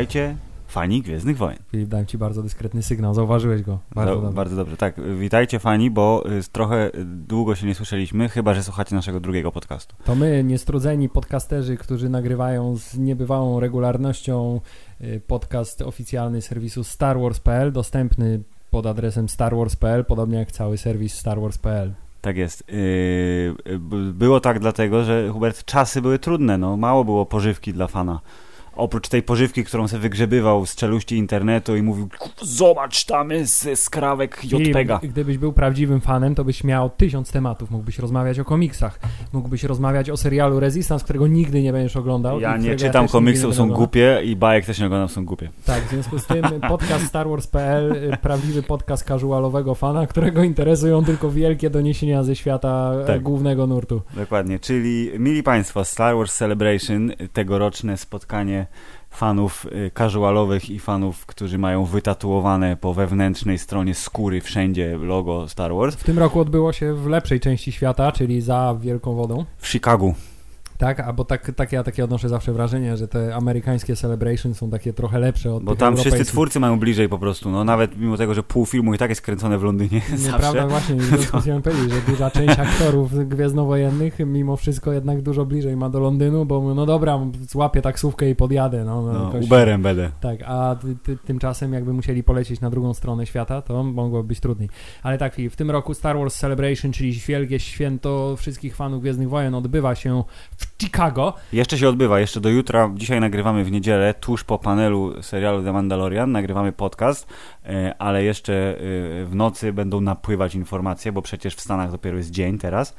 Witajcie, fani Gwiezdnych Wojen. Filip, dałem ci bardzo dyskretny sygnał, zauważyłeś go. Bardzo Za- dobrze. bardzo dobrze. Tak, witajcie fani, bo y, trochę długo się nie słyszeliśmy, chyba że słuchacie naszego drugiego podcastu. To my, niestrudzeni podcasterzy, którzy nagrywają z niebywałą regularnością y, podcast oficjalny serwisu StarWars.pl, dostępny pod adresem starwars.pl, podobnie jak cały serwis starwars.pl. Tak jest. Y, było tak dlatego, że Hubert, czasy były trudne, no mało było pożywki dla fana. Oprócz tej pożywki, którą sobie wygrzebywał z czeluści internetu i mówił zobacz tam z skrawek JPEGa. I gdybyś był prawdziwym fanem, to byś miał tysiąc tematów. Mógłbyś rozmawiać o komiksach, mógłbyś rozmawiać o serialu Resistance, którego nigdy nie będziesz oglądał. Ja nie czytam nigdy komiksów, są oglądał. głupie i bajek też nie oglądam, są głupie. Tak, w związku z tym podcast StarWars.pl, y, prawdziwy podcast casualowego fana, którego interesują tylko wielkie doniesienia ze świata e, Tak. głównego nurtu. Dokładnie, czyli mili Państwo, Star Wars Celebration, y, tegoroczne spotkanie fanów y, casualowych i fanów, którzy mają wytatuowane po wewnętrznej stronie skóry wszędzie logo Star Wars W tym roku odbyło się w lepszej części świata, czyli za Wielką Wodą. w Chicago. Tak, a bo tak, tak ja takie odnoszę zawsze wrażenie, że te amerykańskie celebration są takie trochę lepsze od Bo tam wszyscy twórcy mają bliżej po prostu, no nawet mimo tego, że pół filmu i tak jest kręcone w Londynie Nieprawda właśnie, z tym powiedzieć, że duża część aktorów gwiezdnowojennych mimo wszystko jednak dużo bliżej ma do Londynu, bo no dobra, złapię taksówkę i podjadę. No, no, No, jakoś- Uberem będę. Tak, a ty, ty, tymczasem jakby musieli polecieć na drugą stronę świata, to mogło być trudniej. Ale tak, w tym roku Star Wars Celebration, czyli wielkie święto wszystkich fanów Gwiezdnych Wojen odbywa się w Chicago. Jeszcze się odbywa, jeszcze do jutra. Dzisiaj nagrywamy w niedzielę, tuż po panelu serialu The Mandalorian. Nagrywamy podcast, e, ale jeszcze e, w nocy będą napływać informacje, bo przecież w Stanach dopiero jest dzień teraz.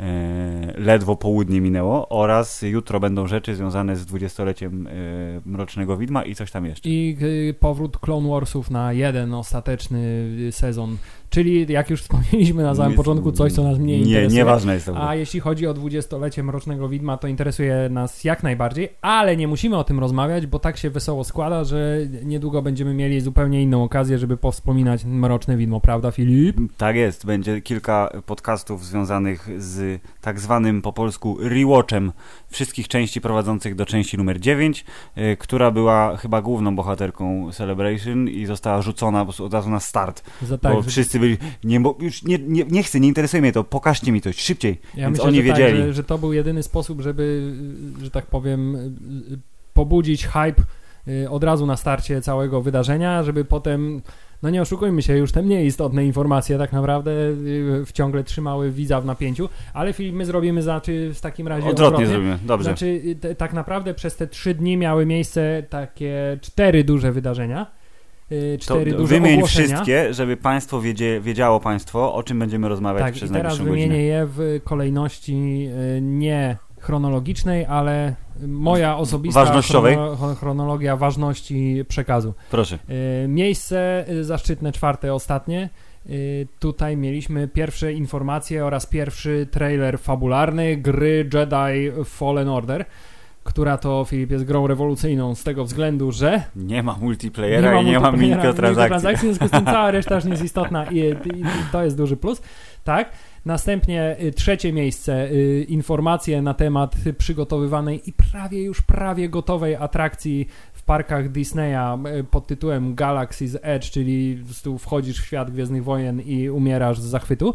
E, Ledwo południe minęło oraz jutro będą rzeczy związane z dwudziestoleciem Mrocznego Widma i coś tam jeszcze. I powrót Clone Warsów na jeden ostateczny sezon. Czyli, jak już wspomnieliśmy na samym początku, coś, co nas mniej Nie, interesuje. nieważne jest to. A jeśli chodzi o dwudziestolecie Mrocznego Widma, to interesuje nas jak najbardziej, ale nie musimy o tym rozmawiać, bo tak się wesoło składa, że niedługo będziemy mieli zupełnie inną okazję, żeby powspominać Mroczne Widmo, prawda Filip? Tak jest, będzie kilka podcastów związanych z tak zwanym po polsku rewatchem wszystkich części prowadzących do części numer 9, y, która była chyba główną bohaterką Celebration i została rzucona po prostu od razu na start, bo tak, że, wszyscy byli, nie, mo- już nie, nie, nie chcę, nie interesuje mnie to, pokażcie mi to szybciej, ja więc myślę, oni że, wiedzieli. Tak, że, że to był jedyny sposób, żeby, że tak powiem, y, y, pobudzić hype y, od razu na starcie całego wydarzenia, żeby potem, no nie oszukujmy się, już te mniej istotne informacje tak naprawdę y, ciągle trzymały widza w napięciu, ale Filip, my zrobimy znaczy w takim razie Odwrotnie zrobimy, dobrze. Znaczy, y, te, tak naprawdę przez te trzy dni miały miejsce takie cztery duże wydarzenia. y, To Cztery duże wymień ogłoszenia. wszystkie, żeby państwo wiedzie, wiedziało państwo, o czym będziemy rozmawiać Tak, i przez teraz najbliższą wymienię godzinę. je w kolejności nie chronologicznej, ale moja osobista Ważnościowej. chrono- chronologia ważności przekazu. Proszę. Y, Miejsce zaszczytne, czwarte, ostatnie. Y, Tutaj mieliśmy pierwsze informacje oraz pierwszy trailer fabularny gry Jedi Fallen Order, która to, Filip, jest grą rewolucyjną z tego względu, że Nie ma multiplayera i nie ma multiplayera, mikrotransakcji. w związku z tym cała reszta już nie jest istotna i, i, i to jest duży plus, tak? Następnie y, trzecie miejsce, y, informacje na temat przygotowywanej i prawie już prawie gotowej atrakcji w parkach Disneya y, pod tytułem Galaxy's Edge, czyli wchodzisz w świat Gwiezdnych Wojen i umierasz z zachwytu.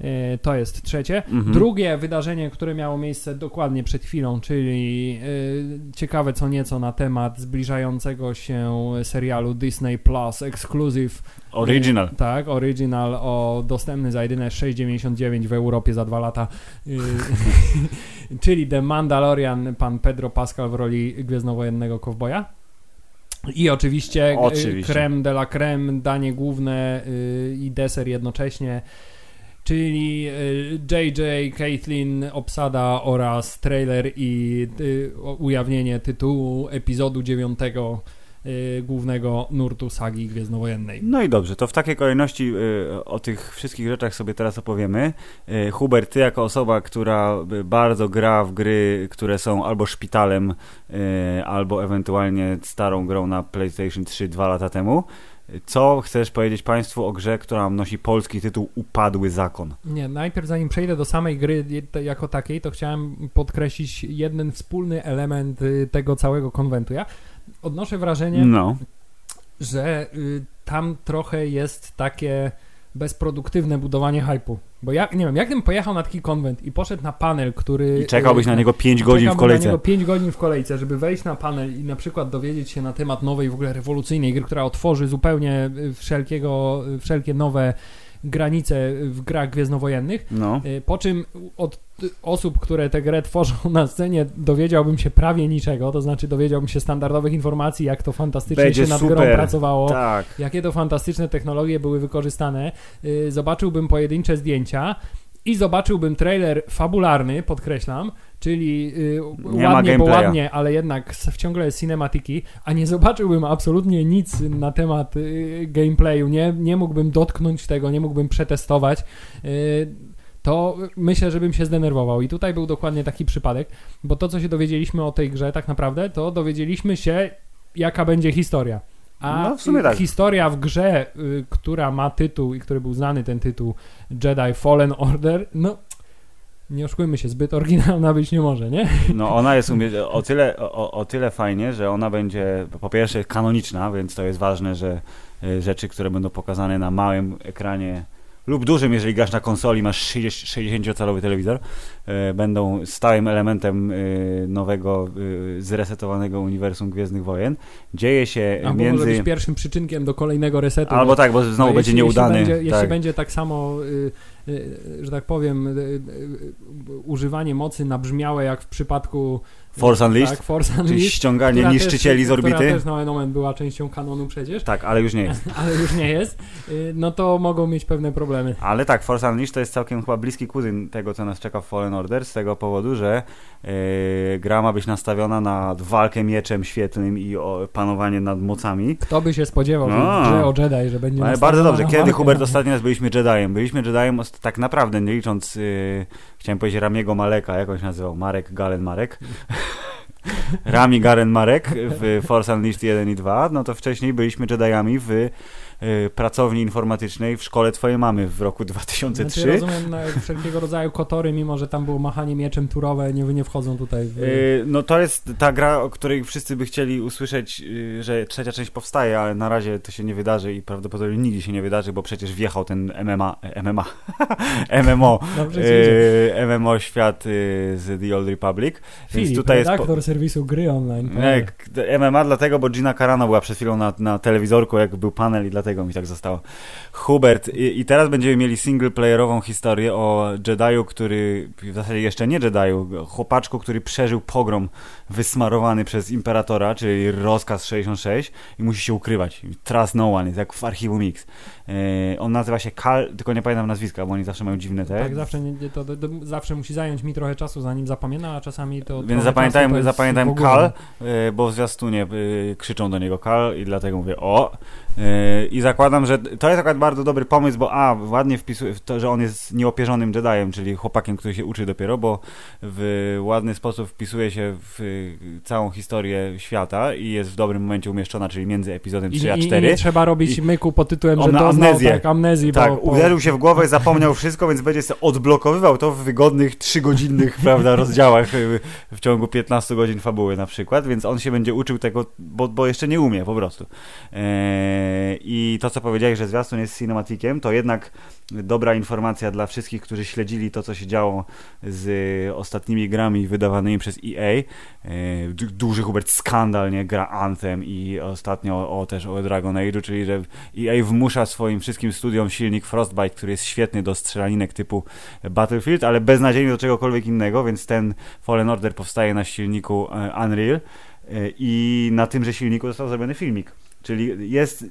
Y, To jest trzecie. Mhm. Drugie wydarzenie, które miało miejsce dokładnie przed chwilą, czyli y, ciekawe co nieco na temat zbliżającego się serialu Disney Plus Exclusive. Original. Y, tak, original o dostępny za jedyne 6,99 w Europie za dwa lata. Czyli The Mandalorian, pan Pedro Pascal w roli gwiezdnowojennego kowboja. I oczywiście, Oczywiście. creme de la creme, danie główne i deser jednocześnie czyli y, JJ, Caitlin, obsada oraz trailer i o- ujawnienie tytułu epizodu dziewiątego y, głównego nurtu sagi gwiezdnowojennej. No i dobrze, to w takiej kolejności o tych wszystkich rzeczach sobie teraz opowiemy. Hubert, ty jako osoba, która bardzo gra w gry, które są albo szpitalem, albo ewentualnie starą grą na PlayStation 3 dwa lata temu, co chcesz powiedzieć Państwu o grze, która nosi polski tytuł Upadły Zakon? Nie, najpierw zanim przejdę do samej gry jako takiej, to chciałem podkreślić jeden wspólny element y, tego całego konwentu. Ja odnoszę wrażenie, No. że y, tam trochę jest takie bezproduktywne budowanie hypu. Bo jak, nie wiem, jakbym pojechał na taki konwent i poszedł na panel, który... I czekałbyś na niego 5 godzin w kolejce. na niego 5 godzin w kolejce, żeby wejść na panel i na przykład dowiedzieć się na temat nowej, w ogóle rewolucyjnej gry, która otworzy zupełnie y, wszelkiego, y, wszelkie nowe granice w grach gwiezdnowojennych. No. Y, Po czym od osób, które tę grę tworzą na scenie, dowiedziałbym się prawie niczego, to znaczy dowiedziałbym się standardowych informacji, jak to fantastycznie Będzie się nad super. grą pracowało, Tak. jakie to fantastyczne technologie były wykorzystane. Y, Zobaczyłbym pojedyncze zdjęcia i zobaczyłbym trailer fabularny, podkreślam, czyli y, ma ładnie, bo ładnie, ale jednak ciągle cinematiki, a nie zobaczyłbym absolutnie nic na temat y, gameplayu, nie, nie mógłbym dotknąć tego, nie mógłbym przetestować. Y, to myślę, że bym się zdenerwował. I tutaj był dokładnie taki przypadek, bo to, co się dowiedzieliśmy o tej grze, tak naprawdę, to dowiedzieliśmy się, jaka będzie historia. A No, w tak. historia w grze, y, która ma tytuł i który był znany ten tytuł Jedi Fallen Order, no nie oszukujmy się, zbyt oryginalna być nie może, nie? No ona jest o tyle, o, o tyle fajnie, że ona będzie po pierwsze kanoniczna, więc to jest ważne, że y, rzeczy, które będą pokazane na małym ekranie lub dużym, jeżeli grasz na konsoli, masz 60-calowy telewizor, y, będą stałym elementem y, nowego, y, zresetowanego uniwersum Gwiezdnych Wojen. Dzieje się Albo może między... być pierwszym przyczynkiem do kolejnego resetu. Albo tak, bo znowu Bo będzie jeśli, nieudany. Jeśli będzie, jeśli tak. będzie tak samo, y, y, że tak powiem, y, y, y, używanie mocy nabrzmiałe jak w przypadku Force Unleashed, tak, Force czyli Unleashed, ściąganie która niszczycieli też, z orbity. Która też na moment była częścią kanonu przecież, Tak, ale już nie jest. ale już nie jest, y, no to mogą mieć pewne problemy. Ale tak, Force Unleashed to jest całkiem chyba bliski kuzyn tego, co nas czeka w Fallen Order, z tego powodu, że yy, gra ma być nastawiona na walkę mieczem świetlnym i panowanie nad mocami. Kto by się spodziewał, że No. grze o Jedi, że będzie Ale bardzo dobrze. Kiedy, walkę, Hubert, no. ostatni raz byliśmy Jediem? Byliśmy Jediem tak naprawdę, nie licząc, yy, chciałem powiedzieć Ramiego Maleka, jak on się nazywał? Marek Galen Marek. Rami Garen Marek w Force Unleashed 1 i 2, no to wcześniej byliśmy Jediami w pracowni informatycznej w szkole twojej mamy w roku 2003. Znaczy, rozumiem, na wszelkiego rodzaju kotory, mimo że tam było machanie mieczem turowe, nie, nie wchodzą tutaj w... Yy, No to jest ta gra, o której wszyscy by chcieli usłyszeć, yy, że trzecia część powstaje, ale na razie to się nie wydarzy i prawdopodobnie nigdy się nie wydarzy, bo przecież wjechał ten MMA, e, MMA, MMO, MMO świat z The Old Republic. Więc Filip, tutaj jest po- redaktor serwisu gry online. Nie, k- MMA dlatego, bo Gina Carano była przed chwilą na, na telewizorku, jak był panel i dlatego mi tak zostało. Hubert, i, i teraz będziemy mieli single-playerową historię o Jediu, który, w zasadzie jeszcze nie Jediu, chłopaczku, który przeżył pogrom wysmarowany przez Imperatora, czyli rozkaz 66 i musi się ukrywać. Trust no one, jest jak w archiwum Mix. E, on nazywa się Kal, tylko nie pamiętam nazwiska, bo oni zawsze mają dziwne te. Tak, zawsze, nie, to, to, to zawsze musi zająć mi trochę czasu, zanim zapamiętam, a czasami to. Więc to zapamiętajmy ogóle- Kal, y, bo w zwiastunie y, krzyczą do niego Kal i dlatego mówię o. I zakładam, że to jest akurat bardzo dobry pomysł, bo a, ładnie wpisuje to, że on jest nieopierzonym Jediem, czyli chłopakiem, który się uczy dopiero, bo w ładny sposób wpisuje się w całą historię świata i jest w dobrym momencie umieszczona, czyli między epizodem I, 3 a i, I 4. nie trzeba robić I- myku pod tytułem, że doznał amnezję. tak, amnezji. Tak, bo, bo, uderzył się w głowę, zapomniał wszystko, więc będzie sobie odblokowywał to w wygodnych, trzygodzinnych prawda, rozdziałach y, w ciągu 15 godzin fabuły na przykład, więc on się będzie uczył tego, bo, bo jeszcze nie umie po prostu. Eee, I to, co powiedziałeś, że zwiastun jest cinematikiem, to jednak dobra informacja dla wszystkich, którzy śledzili to, co się działo z ostatnimi grami wydawanymi przez EA. Du- duży Hubert skandal, nie? Gra Anthem i ostatnio o, też o Dragon Age'u, czyli że EA wmusza swoim wszystkim studiom silnik Frostbite, który jest świetny do strzelaninek typu Battlefield, ale beznadziejny do czegokolwiek innego, więc ten Fallen Order powstaje na silniku e, Unreal e, i na tymże silniku został zrobiony filmik. Czyli jest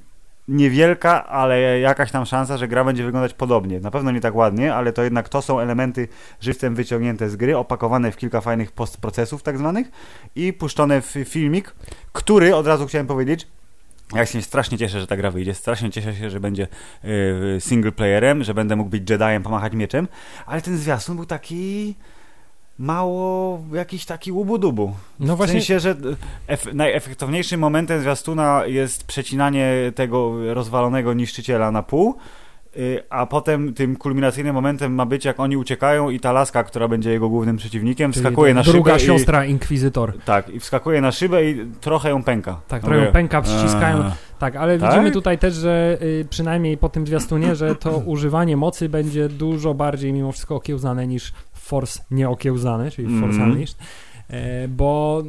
niewielka, ale jakaś tam szansa, że gra będzie wyglądać podobnie. Na pewno nie tak ładnie, ale to jednak to są elementy żywcem wyciągnięte z gry, opakowane w kilka fajnych postprocesów tak zwanych i puszczone w filmik, który, od razu chciałem powiedzieć, ja się strasznie cieszę, że ta gra wyjdzie. Strasznie cieszę się, że będzie y, single playerem, że będę mógł być Jediem, pomachać mieczem, ale ten zwiastun był taki mało jakiś taki łubu-dubu. No W właśnie, sensie, że ef- najefektowniejszym momentem zwiastuna jest przecinanie tego rozwalonego niszczyciela na pół y, a potem tym kulminacyjnym momentem ma być, jak oni uciekają i ta laska, która będzie jego głównym przeciwnikiem, Czyli wskakuje na druga szybę siostra Inkwizytor. i, tak, i wskakuje na szybę i trochę ją pęka. Tak, trochę pęka, ściskają. eee. Tak, ale Tak? widzimy tutaj też, że y, przynajmniej po tym zwiastunie, że to używanie mocy będzie dużo bardziej mimo wszystko okiełzane niż Force nieokiełzany, czyli Force Mhm. Unleashed. E, Bo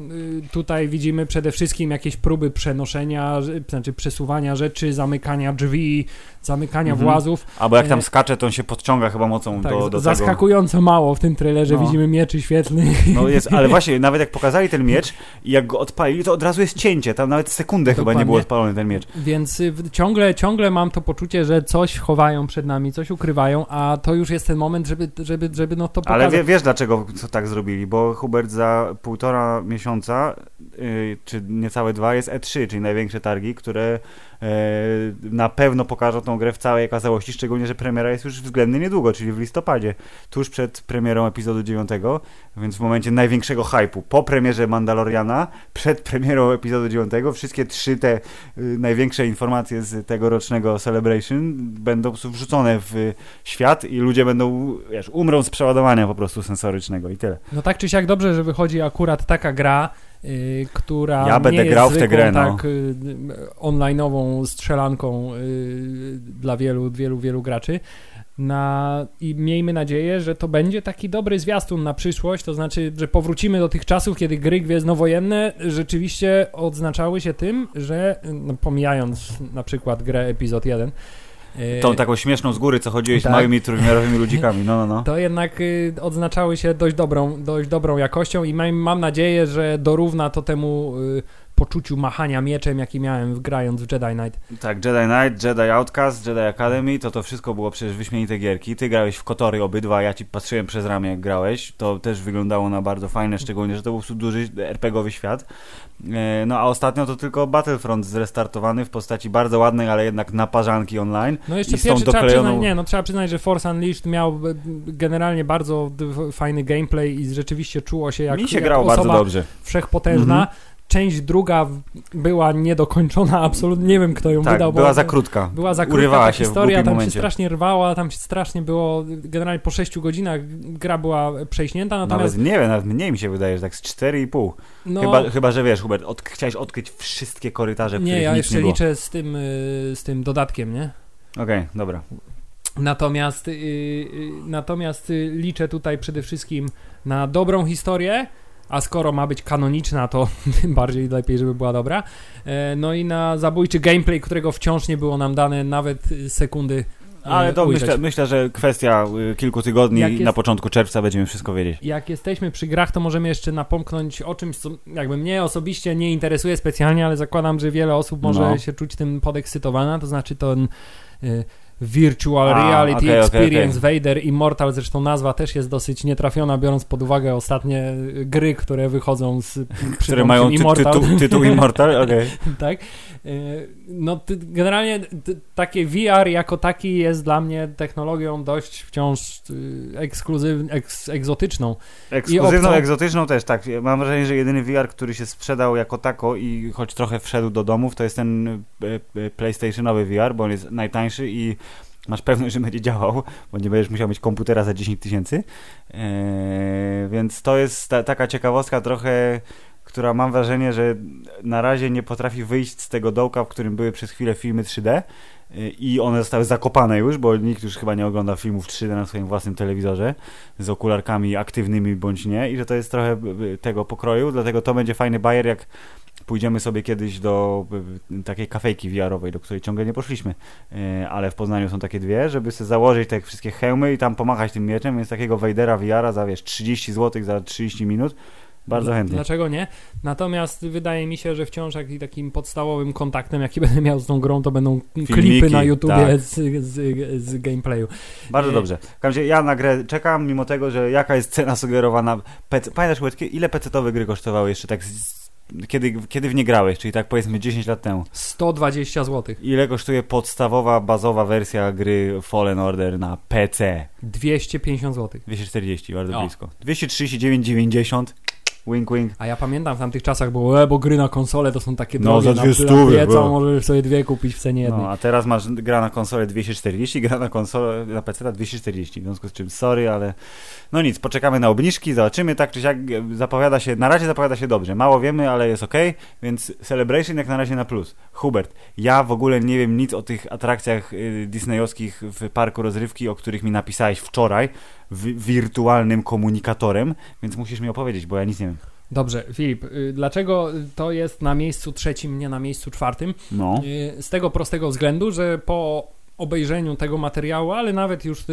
y, tutaj widzimy przede wszystkim jakieś próby przenoszenia, znaczy przesuwania rzeczy, zamykania drzwi, zamykania Mhm. włazów. Albo jak tam E, skacze, to on się podciąga chyba mocą Tak, do, do tego. zaskakująco mało w tym trailerze No. widzimy mieczy świetlnych. No jest, ale właśnie, nawet jak pokazali ten miecz i jak go odpalili, to od razu jest cięcie. Tam nawet sekundę chyba Dokładnie. nie był odpalony ten miecz. Więc y, ciągle, ciągle mam to poczucie, że coś chowają przed nami, coś ukrywają, a to już jest ten moment, żeby, żeby, żeby no to pokazać. Ale wie, wiesz dlaczego co tak zrobili? Bo Hubert za półtora miesiąca, yy, czy niecałe dwa, jest E3, czyli największe targi, które na pewno pokażą tą grę w całej okazałości, szczególnie, że premiera jest już względnie niedługo, czyli w listopadzie, tuż przed premierą epizodu 9, więc w momencie największego hypu, po premierze Mandaloriana, przed premierą epizodu 9, wszystkie trzy te y, największe informacje z tegorocznego Celebration będą wrzucone w świat i ludzie będą, wiesz, umrą z przeładowania po prostu sensorycznego i tyle. No tak czy siak dobrze, że wychodzi akurat taka gra, która Ja będę nie jest grał w tę grę, no. tak, y, online'ową strzelanką y, dla wielu, wielu, wielu graczy. Na, I miejmy nadzieję, że to będzie taki dobry zwiastun na przyszłość, to znaczy, że powrócimy do tych czasów, kiedy gry gwiezdnowojenne rzeczywiście odznaczały się tym, że, no, pomijając na przykład grę epizod 1, y, Tą taką śmieszną z góry, co chodziłeś Tak. z małymi trójwymiarowymi ludzikami, no, no, no. to jednak y, odznaczały się dość dobrą, dość dobrą jakością i mam, mam nadzieję, że dorówna to temu y, poczuciu machania mieczem, jaki miałem grając w Jedi Knight. Tak, Jedi Knight, Jedi Outcast, Jedi Academy, to to wszystko było przecież wyśmienite gierki. Ty grałeś w Kotory obydwa, ja ci patrzyłem przez ramię jak grałeś. To też wyglądało na bardzo fajne, szczególnie, że to był duży RPGowy świat. E, No a ostatnio to tylko Battlefront zrestartowany w postaci bardzo ładnej, ale jednak naparzanki online. No jeszcze I pierwszy trzeba doklejoną- przyznać, nie, no trzeba przyznać, że Force Unleashed miał y, generalnie bardzo fajny gameplay i rzeczywiście czuło się jak, Mi się grało bardzo dobrze. wszechpotężna. Mhm. Część druga w- była niedokończona, absolutnie nie wiem kto ją Tak, wydał, była za krótka. Była za krótka Urywała się w historia, głupim tam momencie. się strasznie rwała, tam się strasznie było, generalnie po 6 godzinach gra była przejśnięta, natomiast Nawet nie wiem, nawet mniej mi się wydaje, że tak z 4,5. no, Chyba, chyba, że wiesz, Hubert, od, chciałeś odkryć wszystkie korytarze, w nie, ja jeszcze nie liczę z tym, y, z tym dodatkiem, nie? Okej, dobra. Natomiast, y, y, natomiast liczę tutaj przede wszystkim na dobrą historię, a skoro ma być kanoniczna, to tym bardziej lepiej, żeby była dobra. E, No i na zabójczy gameplay, którego wciąż nie było nam dane nawet sekundy. y, Ale to myślę, myślę, że kwestia y, kilku tygodni jest- na początku czerwca będziemy wszystko wiedzieć. Jak jesteśmy przy grach, to możemy jeszcze napomknąć o czymś, co jakby mnie osobiście nie interesuje specjalnie, ale zakładam, że wiele osób może No. się czuć tym podekscytowana, to znaczy ten y, Virtual A, Reality okej, Experience Vader Immortal, zresztą nazwa też jest dosyć nietrafiona, biorąc pod uwagę ostatnie y, gry, które wychodzą z Które mają ty, Immortal. tytuł, tytuł Immortal? Okej. tak? Y, No generalnie takie VR jako taki jest dla mnie technologią dość wciąż y, ekskluzyw, eks, egzotyczną. Ekskluzywną, obcą- egzotyczną też, tak. Mam wrażenie, że jedyny VR, który się sprzedał jako tako i choć trochę wszedł do domów, to jest ten e, e, PlayStationowy VR, bo on jest najtańszy i masz pewność, że będzie działał, bo nie będziesz musiał mieć komputera za 10 tysięcy. Eee, więc to jest ta, taka ciekawostka trochę, która mam wrażenie, że na razie nie potrafi wyjść z tego dołka, w którym były przez chwilę filmy 3D y, i one zostały zakopane już, bo nikt już chyba nie ogląda filmów 3D na swoim własnym telewizorze z okularkami aktywnymi bądź nie i że to jest trochę y, tego pokroju, dlatego to będzie fajny bajer, jak pójdziemy sobie kiedyś do y, takiej kafejki VR-owej, do której ciągle nie poszliśmy, Y, ale w Poznaniu są takie dwie, żeby sobie założyć te wszystkie hełmy i tam pomachać tym mieczem, więc takiego Vadera VR-a za wiesz 30 zł za 30 minut, bardzo chętnie. Dlaczego nie? Natomiast wydaje mi się, że wciąż takim podstawowym kontaktem, jaki będę miał z tą grą, to będą klipy Filmiki, na YouTubie tak. z, z, z gameplayu. Bardzo Y- dobrze. Ja na grę czekam, mimo tego, że jaka jest cena sugerowana. PC... Pamiętasz, ile PC-owe gry kosztowały jeszcze tak, z... kiedy, kiedy w nie grałeś, czyli tak powiedzmy 10 lat temu? 120 zł. Ile kosztuje podstawowa, bazowa wersja gry Fallen Order na PC? 250 zł. 240, bardzo O. blisko. 239,90. Wink, wink. A ja pamiętam w tamtych czasach było, e, bo gry na konsolę to są takie No, drogie, za dwie na, stówy, bo. możesz sobie dwie kupić w cenie jednej. No, a teraz masz gra na konsolę 240, gra na konsolę na PC 240, w związku z czym sorry, ale no nic, poczekamy na obniżki, zobaczymy, tak czy siak zapowiada się, na razie zapowiada się dobrze, mało wiemy, ale jest ok, więc Celebration jak na razie na plus. Hubert, ja w ogóle nie wiem nic o tych atrakcjach y, disneyowskich w parku rozrywki, o których mi napisałeś wczoraj, wirtualnym komunikatorem, więc musisz mi opowiedzieć, bo ja nic nie wiem. Dobrze, Filip, y, dlaczego to jest na miejscu trzecim, nie na miejscu czwartym? No, Y, Z tego prostego względu, że po obejrzeniu tego materiału, ale nawet już y,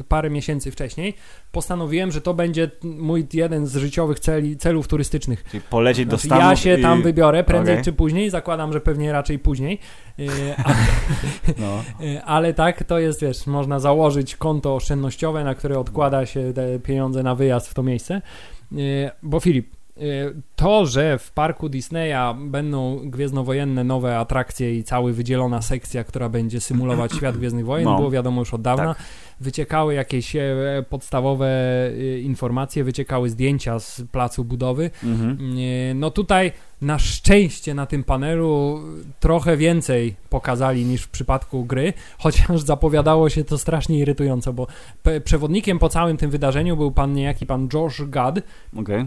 y, parę miesięcy wcześniej, postanowiłem, że to będzie mój jeden z życiowych celi, celów turystycznych. czyli polecieć do Znaczy, Stanów ja się i... tam wybiorę prędzej Okej. czy później, zakładam, że pewnie raczej później, Y, No. ale tak, to jest, wiesz, można założyć konto oszczędnościowe, na które odkłada się te pieniądze na wyjazd w to miejsce, bo Filip, to, że w parku Disneya będą gwiezdnowojenne nowe atrakcje i cały wydzielona sekcja, która będzie symulować świat Gwiezdnych Wojen, No. było wiadomo już od dawna. Tak. Wyciekały jakieś e, podstawowe e, informacje, wyciekały zdjęcia z placu budowy. Mhm. E, No tutaj na szczęście na tym panelu trochę więcej pokazali niż w przypadku gry, chociaż zapowiadało się to strasznie irytująco, bo przewodnikiem po całym tym wydarzeniu był pan niejaki pan Josh Gad, Okej.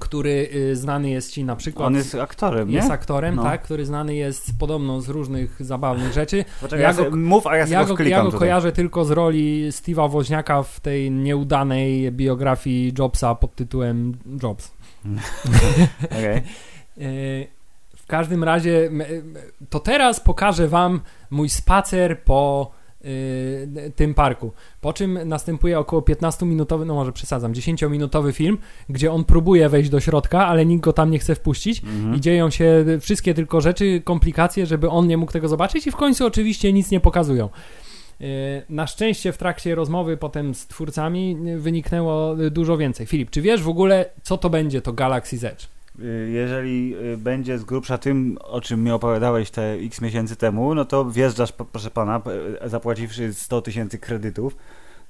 Który y, znany jest ci na przykład On jest aktorem, nie? jest aktorem, No. tak, który znany jest podobno z różnych zabawnych rzeczy. Poczekaj, Ja go- mów, a ja sobie Ja go ja go kojarzę tylko z roli Steve'a Woźniaka w tej nieudanej biografii Jobsa pod tytułem Jobs. E, W każdym razie to teraz pokażę wam mój spacer po tym parku. Po czym następuje około 15-minutowy, no może przesadzam, 10-minutowy film, gdzie on próbuje wejść do środka, ale nikt go tam nie chce wpuścić. Mhm. I dzieją się wszystkie tylko rzeczy, komplikacje, żeby on nie mógł tego zobaczyć i w końcu oczywiście nic nie pokazują. E, Na szczęście w trakcie rozmowy potem z twórcami wyniknęło dużo więcej. Filip, czy wiesz w ogóle, co to będzie to Galaxy's Edge? Y, Jeżeli y, będzie z grubsza tym, o czym mi opowiadałeś te x miesięcy temu, no to wjeżdżasz, proszę pana, p- zapłaciwszy 100 tysięcy kredytów,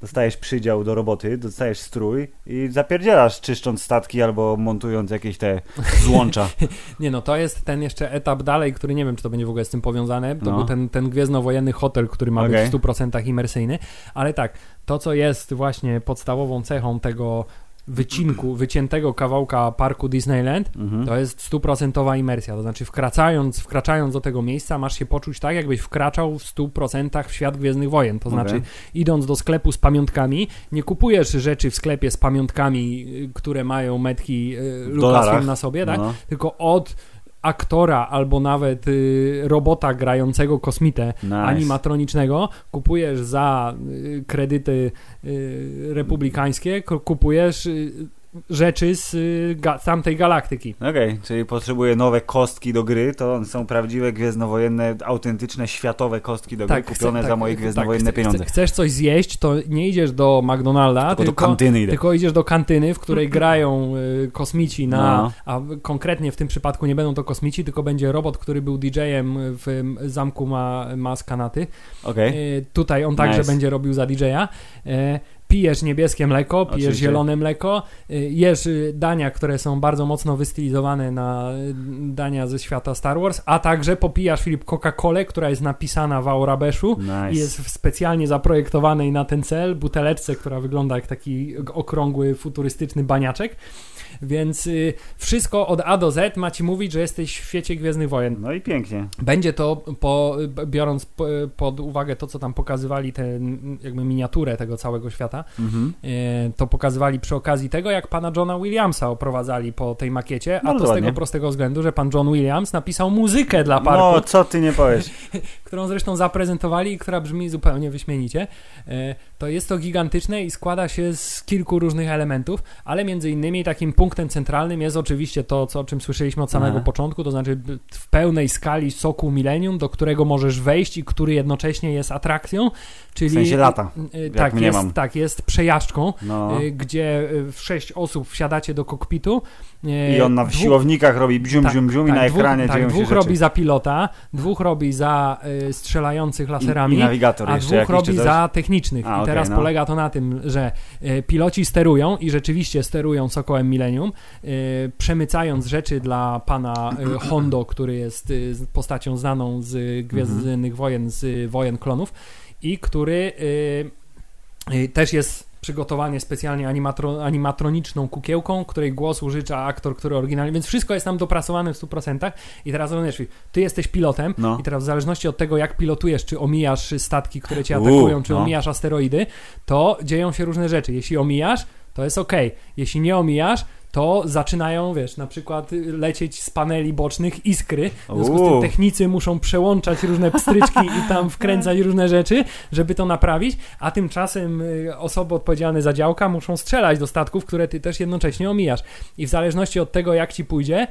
dostajesz przydział do roboty, dostajesz strój i zapierdzielasz czyszcząc statki albo montując jakieś te złącza. Nie no, to jest ten jeszcze etap dalej, który nie wiem, czy to będzie w ogóle z tym powiązane. To No. był ten, ten gwiezdnowojenny hotel, który ma Okej. być w 100% imersyjny. Ale tak, to co jest właśnie podstawową cechą tego wycinku, wyciętego kawałka parku Disneyland, Mhm. to jest stuprocentowa imersja. To znaczy wkraczając, wkraczając do tego miejsca masz się poczuć tak, jakbyś wkraczał w 100% w świat Gwiezdnych Wojen. To znaczy idąc do sklepu z pamiątkami, nie kupujesz rzeczy w sklepie z pamiątkami, y, które mają metki y. Lucasfilm na sobie, tak? No, tylko od aktora albo nawet y, robota grającego kosmitę nice. animatronicznego kupujesz za y, kredyty y, republikańskie, ku- kupujesz y, rzeczy z y, ga, tamtej galaktyki. Okej, czyli potrzebuję nowe kostki do gry, to są prawdziwe gwiezdnowojenne, autentyczne, światowe kostki do gry, kupione chce- za moje gwiezdnowojenne chce- pieniądze. chce- Chcesz coś zjeść, to nie idziesz do McDonalda, Tylko, tylko, do kantyny idę. tylko idziesz do kantyny, w której grają y, kosmici na, No. a konkretnie w tym przypadku nie będą to kosmici, tylko będzie robot, który był DJ-em w zamku ma, Maskanaty. Okej, Y, tutaj on także Nice. będzie robił za DJ-a. Y, Pijesz niebieskie mleko, pijesz Oczywiście. zielone mleko, y, jesz y, dania, które są bardzo mocno wystylizowane na y, dania ze świata Star Wars, a także popijasz, Filip, Coca-Colę, która jest napisana w Aurabeszu nice. i jest w specjalnie zaprojektowanej na ten cel buteleczce, która wygląda jak taki okrągły, futurystyczny baniaczek. Więc y, wszystko od A do Z ma ci mówić, że jesteś w świecie Gwiezdnych Wojen. No i pięknie. Będzie to, po, biorąc po, pod uwagę to, co tam pokazywali, tę m, jakby miniaturę tego całego świata, Mhm. e, to pokazywali przy okazji tego, jak pana Johna Williamsa oprowadzali po tej makiecie, a to z tego ładnie. prostego względu, że pan John Williams napisał muzykę dla parku, No, co ty nie powiesz? którą zresztą zaprezentowali i która brzmi zupełnie wyśmienicie. E, To jest to gigantyczne i składa się z kilku różnych elementów, ale między innymi takim punktem centralnym jest oczywiście to, co, o czym słyszeliśmy od samego Aha. początku, to znaczy w pełnej skali soku Millennium, do którego możesz wejść i który jednocześnie jest atrakcją, czyli... W sensie lata. E, Tak, mnie jest, mam. tak, jest przejażdżką, No. e, gdzie w sześć osób wsiadacie do kokpitu. I on na dwóch- siłownikach robi bzium, tak, bzium, bzium i tak, na dwóch, ekranie tak, dzieją dwóch rzeczy. robi za pilota, dwóch robi za y, strzelających laserami, I, I nawigator a dwóch robi za technicznych. A, I teraz no. polega to na tym, że e, piloci sterują i rzeczywiście sterują Sokołem Millennium, e, przemycając rzeczy dla pana e, Hondo, który jest z- postacią znaną z Gwiezdnych Wojen, z Wojen Klonów i który e, też jest przygotowanie specjalnie animatro, animatroniczną kukiełką, której głos użycza aktor, który oryginalnie, więc wszystko jest tam dopracowane w 100% i teraz rozumiesz, ty jesteś pilotem No. i teraz w zależności od tego, jak pilotujesz, czy omijasz statki, które cię U, atakują, czy no. omijasz asteroidy, to dzieją się różne rzeczy. Jeśli omijasz, to jest ok. Jeśli nie omijasz, to zaczynają, wiesz, na przykład lecieć z paneli bocznych iskry. W związku z tym technicy muszą przełączać różne pstryczki i tam wkręcać różne rzeczy, żeby to naprawić, a tymczasem y, osoby odpowiedzialne za działka muszą strzelać do statków, które ty też jednocześnie omijasz. I w zależności od tego, jak ci pójdzie,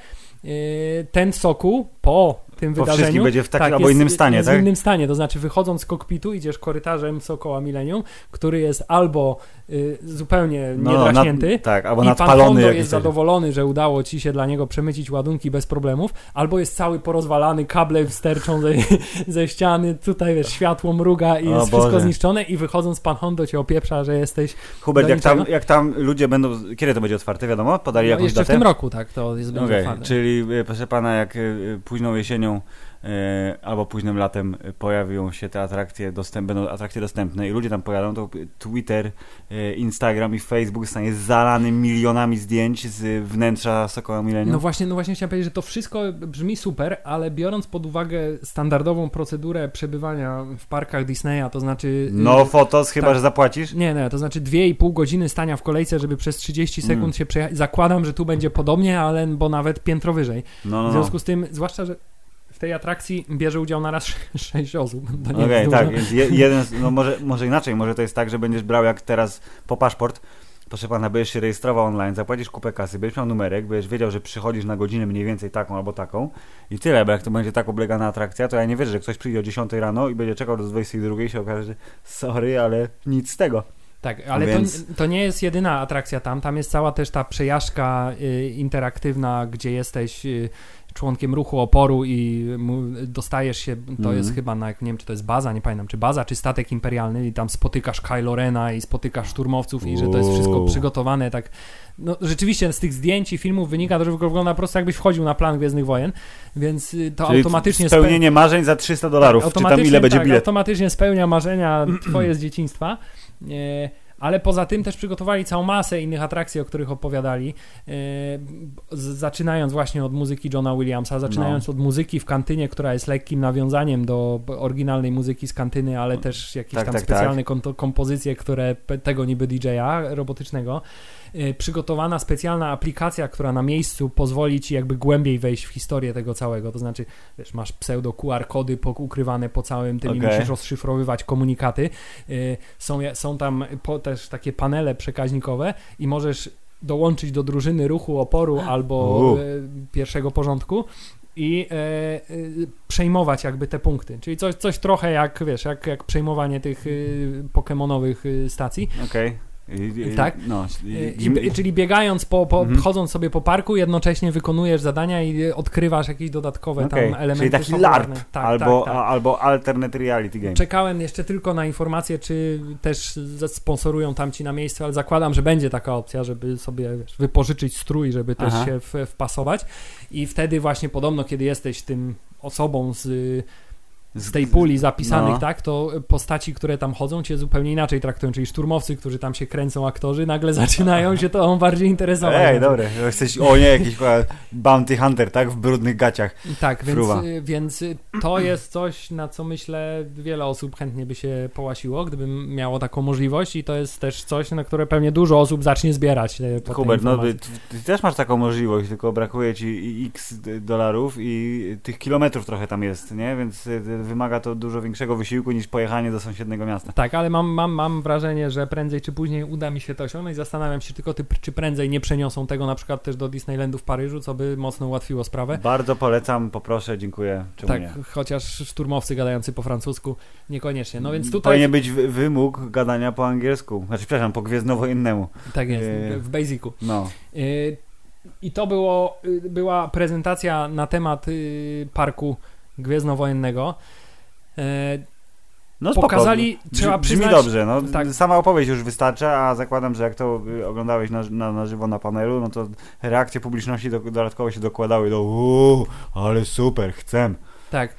y, ten sokół po tym Po wydarzeniu wszystkim będzie w takim albo Tak, jest- innym stanie, jest tak? w innym stanie, to znaczy wychodząc z kokpitu idziesz korytarzem Sokoła Millennium, który jest albo y, zupełnie No, niedraśnięty, nad- tak, albo i pan nadpalony Hondo jakiś jest zadowolony, że udało ci się dla niego przemycić ładunki bez problemów, albo jest cały porozwalany, kable sterczą ze, ze ściany, tutaj wiesz, światło mruga i O jest wszystko zniszczone i wychodząc pan Hondo cię opieprza, że jesteś Hubert, jak tam, jak tam ludzie będą, kiedy to będzie otwarte, wiadomo? Podali no, jakąś jeszcze w datę? tym roku, tak, to jest będzie otwarte. czyli e, proszę pana, jak e, późną jesienią e, albo późnym latem pojawią się te atrakcje, dostęp, będą atrakcje dostępne i ludzie tam pojadą, to Twitter, e, Instagram i Facebook stanie zalany milionami zdjęć z wnętrza Sokoła Millennium. No właśnie, no właśnie chciałem powiedzieć, że to wszystko brzmi super, ale biorąc pod uwagę standardową procedurę przebywania w parkach Disneya, to znaczy... No y, fotos, chyba, tak. że zapłacisz? Nie, nie, to znaczy 2,5 godziny stania w kolejce, żeby przez 30 sekund Mm. się przejechać. Zakładam, że tu będzie podobnie, ale bo nawet piętro wyżej. No, no, W no. związku z tym, zwłaszcza, że tej atrakcji bierze udział na raz 6 osób. Okej, jest tak, je, jeden, no może, może inaczej, może to jest tak, że będziesz brał jak teraz po paszport, proszę pana, będziesz się rejestrował online, zapłacisz kupę kasy, będziesz miał numerek, będziesz wiedział, że przychodzisz na godzinę mniej więcej taką albo taką i tyle, bo jak to będzie tak oblegana atrakcja, to ja nie wierzę, że ktoś przyjdzie o 10 rano i będzie czekał do 22 i się okaże, że sorry, ale nic z tego. Tak, ale Więc- to, to nie jest jedyna atrakcja tam. Tam jest cała też ta przejażdżka y, interaktywna, gdzie jesteś y, członkiem ruchu oporu i dostajesz się, to Mhm. jest chyba na, nie wiem czy to jest baza, nie pamiętam, czy baza, czy statek imperialny i tam spotykasz Kylo Rena i spotykasz szturmowców i że to jest wszystko przygotowane tak, no rzeczywiście z tych zdjęć i filmów wynika to, że wygląda po prostu jakbyś wchodził na plan Gwiezdnych Wojen, więc y, to Czyli automatycznie spełnienie marzeń za 300 dolarów, czy tam ile będzie tak, bilet. automatycznie spełnia marzenia twoje z dzieciństwa. E, ale poza tym też przygotowali całą masę innych atrakcji, o których opowiadali. E, zaczynając właśnie od muzyki Johna Williamsa, zaczynając od muzyki w kantynie, która jest lekkim nawiązaniem do oryginalnej muzyki z kantyny, ale też jakieś Tak, tam tak, specjalne konto- kompozycje, które tego niby DJ-a robotycznego. E, przygotowana specjalna aplikacja, która na miejscu pozwoli ci jakby głębiej wejść w historię tego całego. To znaczy, wiesz, masz pseudo QR kody ukrywane po całym tym i Okej. musisz rozszyfrowywać komunikaty. Y, Są, są tam też takie panele przekaźnikowe i możesz dołączyć do drużyny ruchu oporu albo U. y, pierwszego porządku i e, y, przejmować jakby te punkty. Czyli coś, coś trochę jak, wiesz, jak, jak przejmowanie tych y, pokemonowych y, stacji. Okej. I- i- Tak? No, i- Y, czyli biegając po, po Mhm. chodząc sobie po parku, jednocześnie wykonujesz zadania i odkrywasz jakieś dodatkowe Okej, tam elementy. Czyli taki. LARP Tak, albo, tak, tak. albo alternate reality game. Czekałem jeszcze tylko na informację, czy też sponsorują tam ci na miejscu, ale zakładam, że będzie taka opcja, żeby sobie wiesz, wypożyczyć strój, żeby też Aha. się w, wpasować. I wtedy właśnie podobno, kiedy jesteś tym osobą z, z tej puli zapisanych, no. tak, to postaci, które tam chodzą, cię zupełnie inaczej traktują, czyli szturmowcy, którzy tam się kręcą, aktorzy, nagle zaczynają się to bardziej interesować. Ej, dobre. Jesteś, o nie, jakiś bounty hunter, tak? W brudnych gaciach. Tak, więc, y, więc to jest coś, na co myślę wiele osób chętnie by się połasiło, gdyby miało taką możliwość i to jest też coś, na które pewnie dużo osób zacznie zbierać. e, Hubert, no ty, ty też masz taką możliwość, tylko brakuje ci x dolarów i tych kilometrów trochę tam jest, nie? Więc y, wymaga to dużo większego wysiłku niż pojechanie do sąsiedniego miasta. Tak, ale mam, mam, mam wrażenie, że prędzej czy później uda mi się to osiągnąć. Zastanawiam się tylko, ty, czy prędzej nie przeniosą tego na przykład też do Disneylandu w Paryżu, co by mocno ułatwiło sprawę. Bardzo polecam, poproszę, dziękuję. Czemu Tak, nie? chociaż szturmowcy gadający po francusku niekoniecznie. No więc tutaj Powinien być wy- wymóg gadania po angielsku. Znaczy, przepraszam, po gwiezdnowojennemu. tak jest, Yy. w Basicu. No. Y, I to było, była prezentacja na temat y, parku gwiezdnowojennego. Y, No spoko. pokazali, trzeba Brzmi przyznać... dobrze, no. tak. Sama opowieść już wystarcza, a zakładam, że jak to oglądałeś na, na, na żywo na panelu, no to reakcje publiczności do, dodatkowo się dokładały do uuu, ale super, chcę. Tak.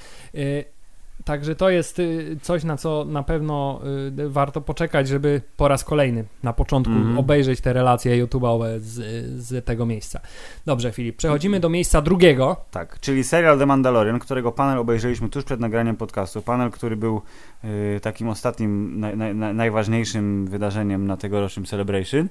Y, Także to jest y, coś, na co na pewno y, warto poczekać, żeby po raz kolejny na początku Mhm. obejrzeć te relacje YouTube'owe z, z tego miejsca. Dobrze, Filip, przechodzimy do miejsca drugiego. Tak, czyli serial The Mandalorian, którego panel obejrzeliśmy tuż przed nagraniem podcastu. Panel, który był y, takim ostatnim, naj, naj, naj- najważniejszym wydarzeniem na tegorocznym Celebration.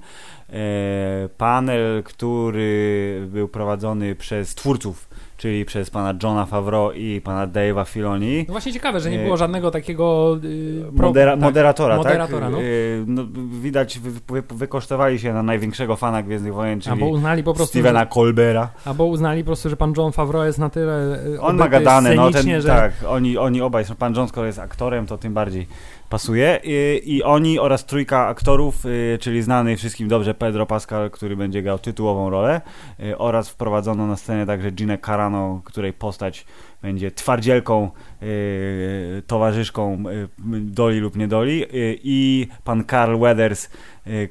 E, panel, który był prowadzony przez twórców, czyli przez pana Johna Favreau i pana Dave'a Filoni. No właśnie ciekawe, że nie Nie. było żadnego takiego y, pro- Modera- tak, moderatora, moderatora, tak? no. Y, no. Widać, wy, wy, wykosztowali się na największego fana Gwiezdnych Wojen, czyli Albo uznali po prostu, Stevena że, Colbera. albo uznali po prostu, że pan John Favreau jest na tyle y, On ma gadane, no ten, że tak, oni, oni obaj, pan John skoro jest aktorem, to tym bardziej pasuje. I, i oni oraz trójka aktorów, y, czyli znany wszystkim dobrze Pedro Pascal, który będzie grał tytułową rolę y, oraz wprowadzono na scenę także Ginę Carano, której postać będzie twardzielką, y, towarzyszką y, doli lub niedoli y, i pan Carl Weathers,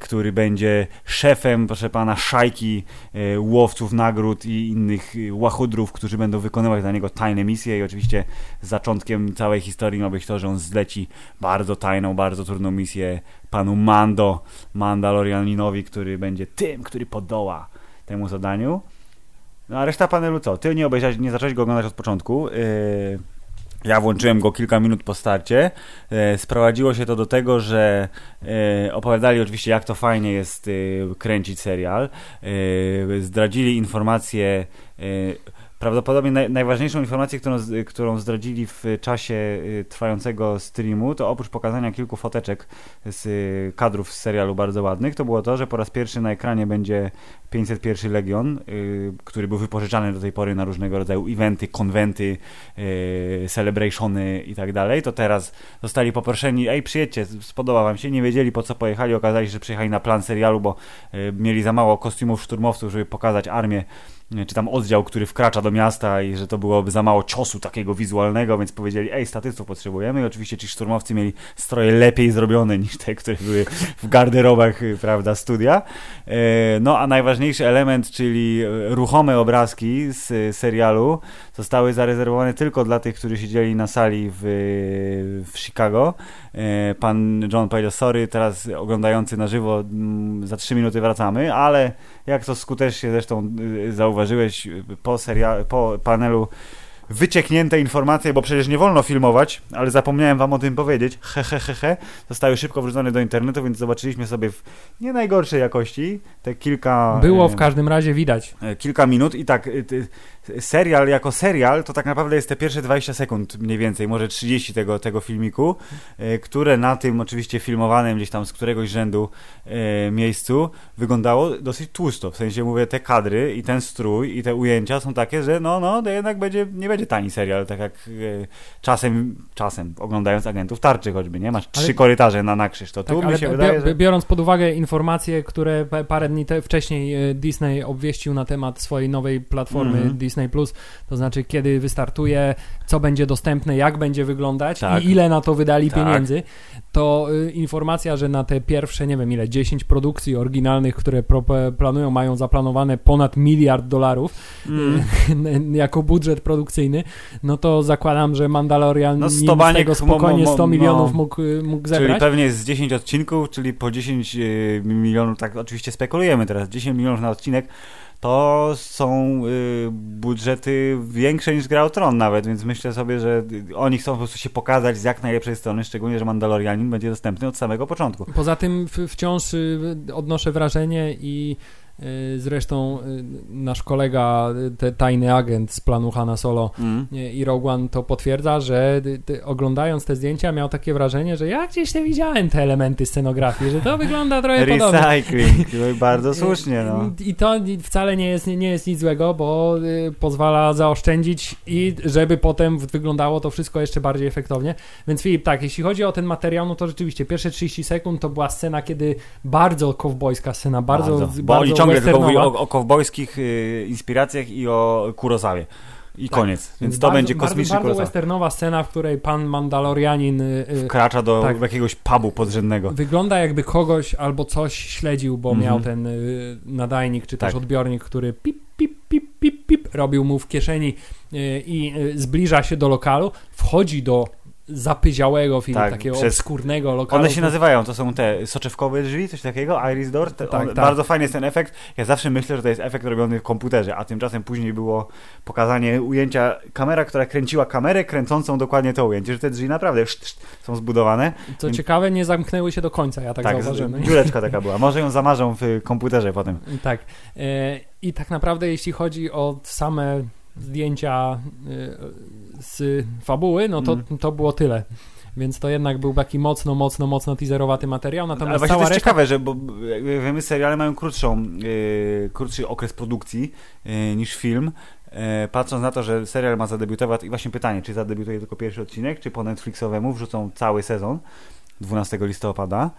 który będzie szefem, proszę pana, szajki łowców nagród i innych łachudrów, którzy będą wykonywać dla niego tajne misje i oczywiście zaczątkiem całej historii ma być to, że on zleci bardzo tajną, bardzo trudną misję panu Mando, Mandalorianinowi, który będzie tym, który podoła temu zadaniu. No a reszta panelu co? Ty nie obejrzałeś, nie zacząłeś go oglądać od początku. Yy, ja włączyłem go kilka minut po starcie. Yy, sprowadziło się to do tego, że yy, opowiadali oczywiście, jak to fajnie jest kręcić serial. Zdradzili informacje. Prawdopodobnie naj, najważniejszą informację, którą, którą zdradzili w czasie y, trwającego streamu, to oprócz pokazania kilku foteczek z y, kadrów z serialu bardzo ładnych, to było to, że po raz pierwszy na ekranie będzie 501 Legion, y, który był wypożyczany do tej pory na różnego rodzaju eventy, konwenty, celebrationy i tak dalej. To teraz zostali poproszeni, ej przyjedźcie, spodoba wam się, nie wiedzieli po co pojechali, okazali się, że przyjechali na plan serialu, bo mieli za mało kostiumów szturmowców, żeby pokazać armię czy tam oddział, który wkracza do miasta i że to byłoby za mało ciosu takiego wizualnego, więc powiedzieli, ej, statystów potrzebujemy i oczywiście ci szturmowcy mieli stroje lepiej zrobione niż te, które były w garderobach, y, prawda, studia. E, No, a najważniejszy element, czyli e, ruchome obrazki z y, serialu zostały zarezerwowane tylko dla tych, którzy siedzieli na sali w, w Chicago. E, Pan John powiedział, sorry, teraz oglądający na żywo, mm, za trzy minuty wracamy, ale jak to skutecznie zresztą y, zauważyłeś po, seria- po panelu wycieknięte informacje, bo przecież nie wolno filmować, ale zapomniałem wam o tym powiedzieć, he, he, he, he, zostały szybko wrzucone do internetu, więc zobaczyliśmy sobie w nie najgorszej jakości. Te kilka... było e, w każdym razie widać. e, kilka minut i tak ty- serial jako serial to tak naprawdę jest te pierwsze 20 sekund mniej więcej, może 30 tego, tego filmiku, e, które na tym oczywiście filmowanym gdzieś tam z któregoś rzędu e, miejscu wyglądało dosyć tłusto, w sensie mówię te kadry i ten strój i te ujęcia są takie, że no, no, to jednak będzie, nie będzie tani serial, tak jak e, czasem, czasem oglądając Agentów Tarczy choćby, nie? Masz trzy Ale- korytarze na nakrzyż, to Tak, tu mi się wydaje, że... biorąc pod uwagę informacje, które pa- parę dni te, wcześniej e, Disney obwieścił na temat swojej nowej platformy Mhm. Disney Plus, to znaczy kiedy wystartuje, co będzie dostępne, jak będzie wyglądać Tak. i ile na to wydali Tak. pieniędzy, to y, informacja, że na te pierwsze, nie wiem ile, 10 produkcji oryginalnych, które pro, planują, mają zaplanowane ponad miliard dolarów Mm. jako budżet produkcyjny, no to zakładam, że Mandalorian No, z tego spokojnie mo- mo- 100 milionów mógł, y, mógł Czyli zebrać. pewnie z 10 odcinków, czyli po 10 y, milionów, tak oczywiście spekulujemy teraz, 10 milionów na odcinek, to są y, budżety większe niż Gra o Tron nawet, więc myślę sobie, że oni chcą po prostu się pokazać z jak najlepszej strony, szczególnie, że Mandalorianin będzie dostępny od samego początku. Poza tym wciąż y, odnoszę wrażenie i zresztą y, nasz kolega, y, tajny agent z planu Hanna Solo Mm. y, i Rogue One to potwierdza, że y, oglądając te zdjęcia miał takie wrażenie, że ja gdzieś te widziałem te elementy scenografii, że to wygląda trochę podobnie. Recycling, bardzo słusznie, no. I to wcale nie jest, nie jest nic złego, bo y, pozwala zaoszczędzić i żeby potem wyglądało to wszystko jeszcze bardziej efektownie. Więc Filip, tak, jeśli chodzi o ten materiał, no to rzeczywiście pierwsze 30 sekund to była scena, kiedy bardzo kowbojska scena, bardzo, bardzo, Bo ciągle tylko mówią o, o kowbojskich y, inspiracjach i o Kurosawie. i tak. koniec. Więc to bardzo, będzie kosmiczny bardzo, bardzo westernowa scena, w której pan Mandalorianin y, y, wkracza do tak, jakiegoś pubu podrzędnego. Wygląda jakby kogoś albo coś śledził, bo miał mhm. ten y, nadajnik czy też tak. odbiornik, który pip, pip, pip, pip, pip robił mu w kieszeni i zbliża się do lokalu, wchodzi do zapyziałego filmu, tak, takiego przez... obskurnego lokalu. One się nazywają, to są te soczewkowe drzwi, coś takiego, Iris Door. Te, tak, on, tak. Bardzo fajny jest ten efekt. Ja zawsze myślę, że to jest efekt robiony w komputerze, a tymczasem później było pokazanie ujęcia, kamera, która kręciła kamerę, kręcącą dokładnie to ujęcie, że te drzwi naprawdę szt, szt, są zbudowane. Co Więc... ciekawe, nie zamknęły się do końca, ja tak, tak zauważyłem. dziureczka taka była. Może ją zamarzą w komputerze potem. Tak. E, I tak naprawdę jeśli chodzi o same zdjęcia e, z fabuły, no to, mm. to było tyle. Więc to jednak był taki mocno, mocno, mocno teaserowaty materiał. Natomiast Ale właśnie to jest reszta... ciekawe, że bo wiemy, seriale mają krótszą, yy, krótszy okres produkcji yy, niż film. Yy, patrząc na to, że serial ma zadebiutować, i właśnie pytanie, czy zadebiutuje tylko pierwszy odcinek, czy po Netflixowemu wrzucą cały sezon 12 listopada.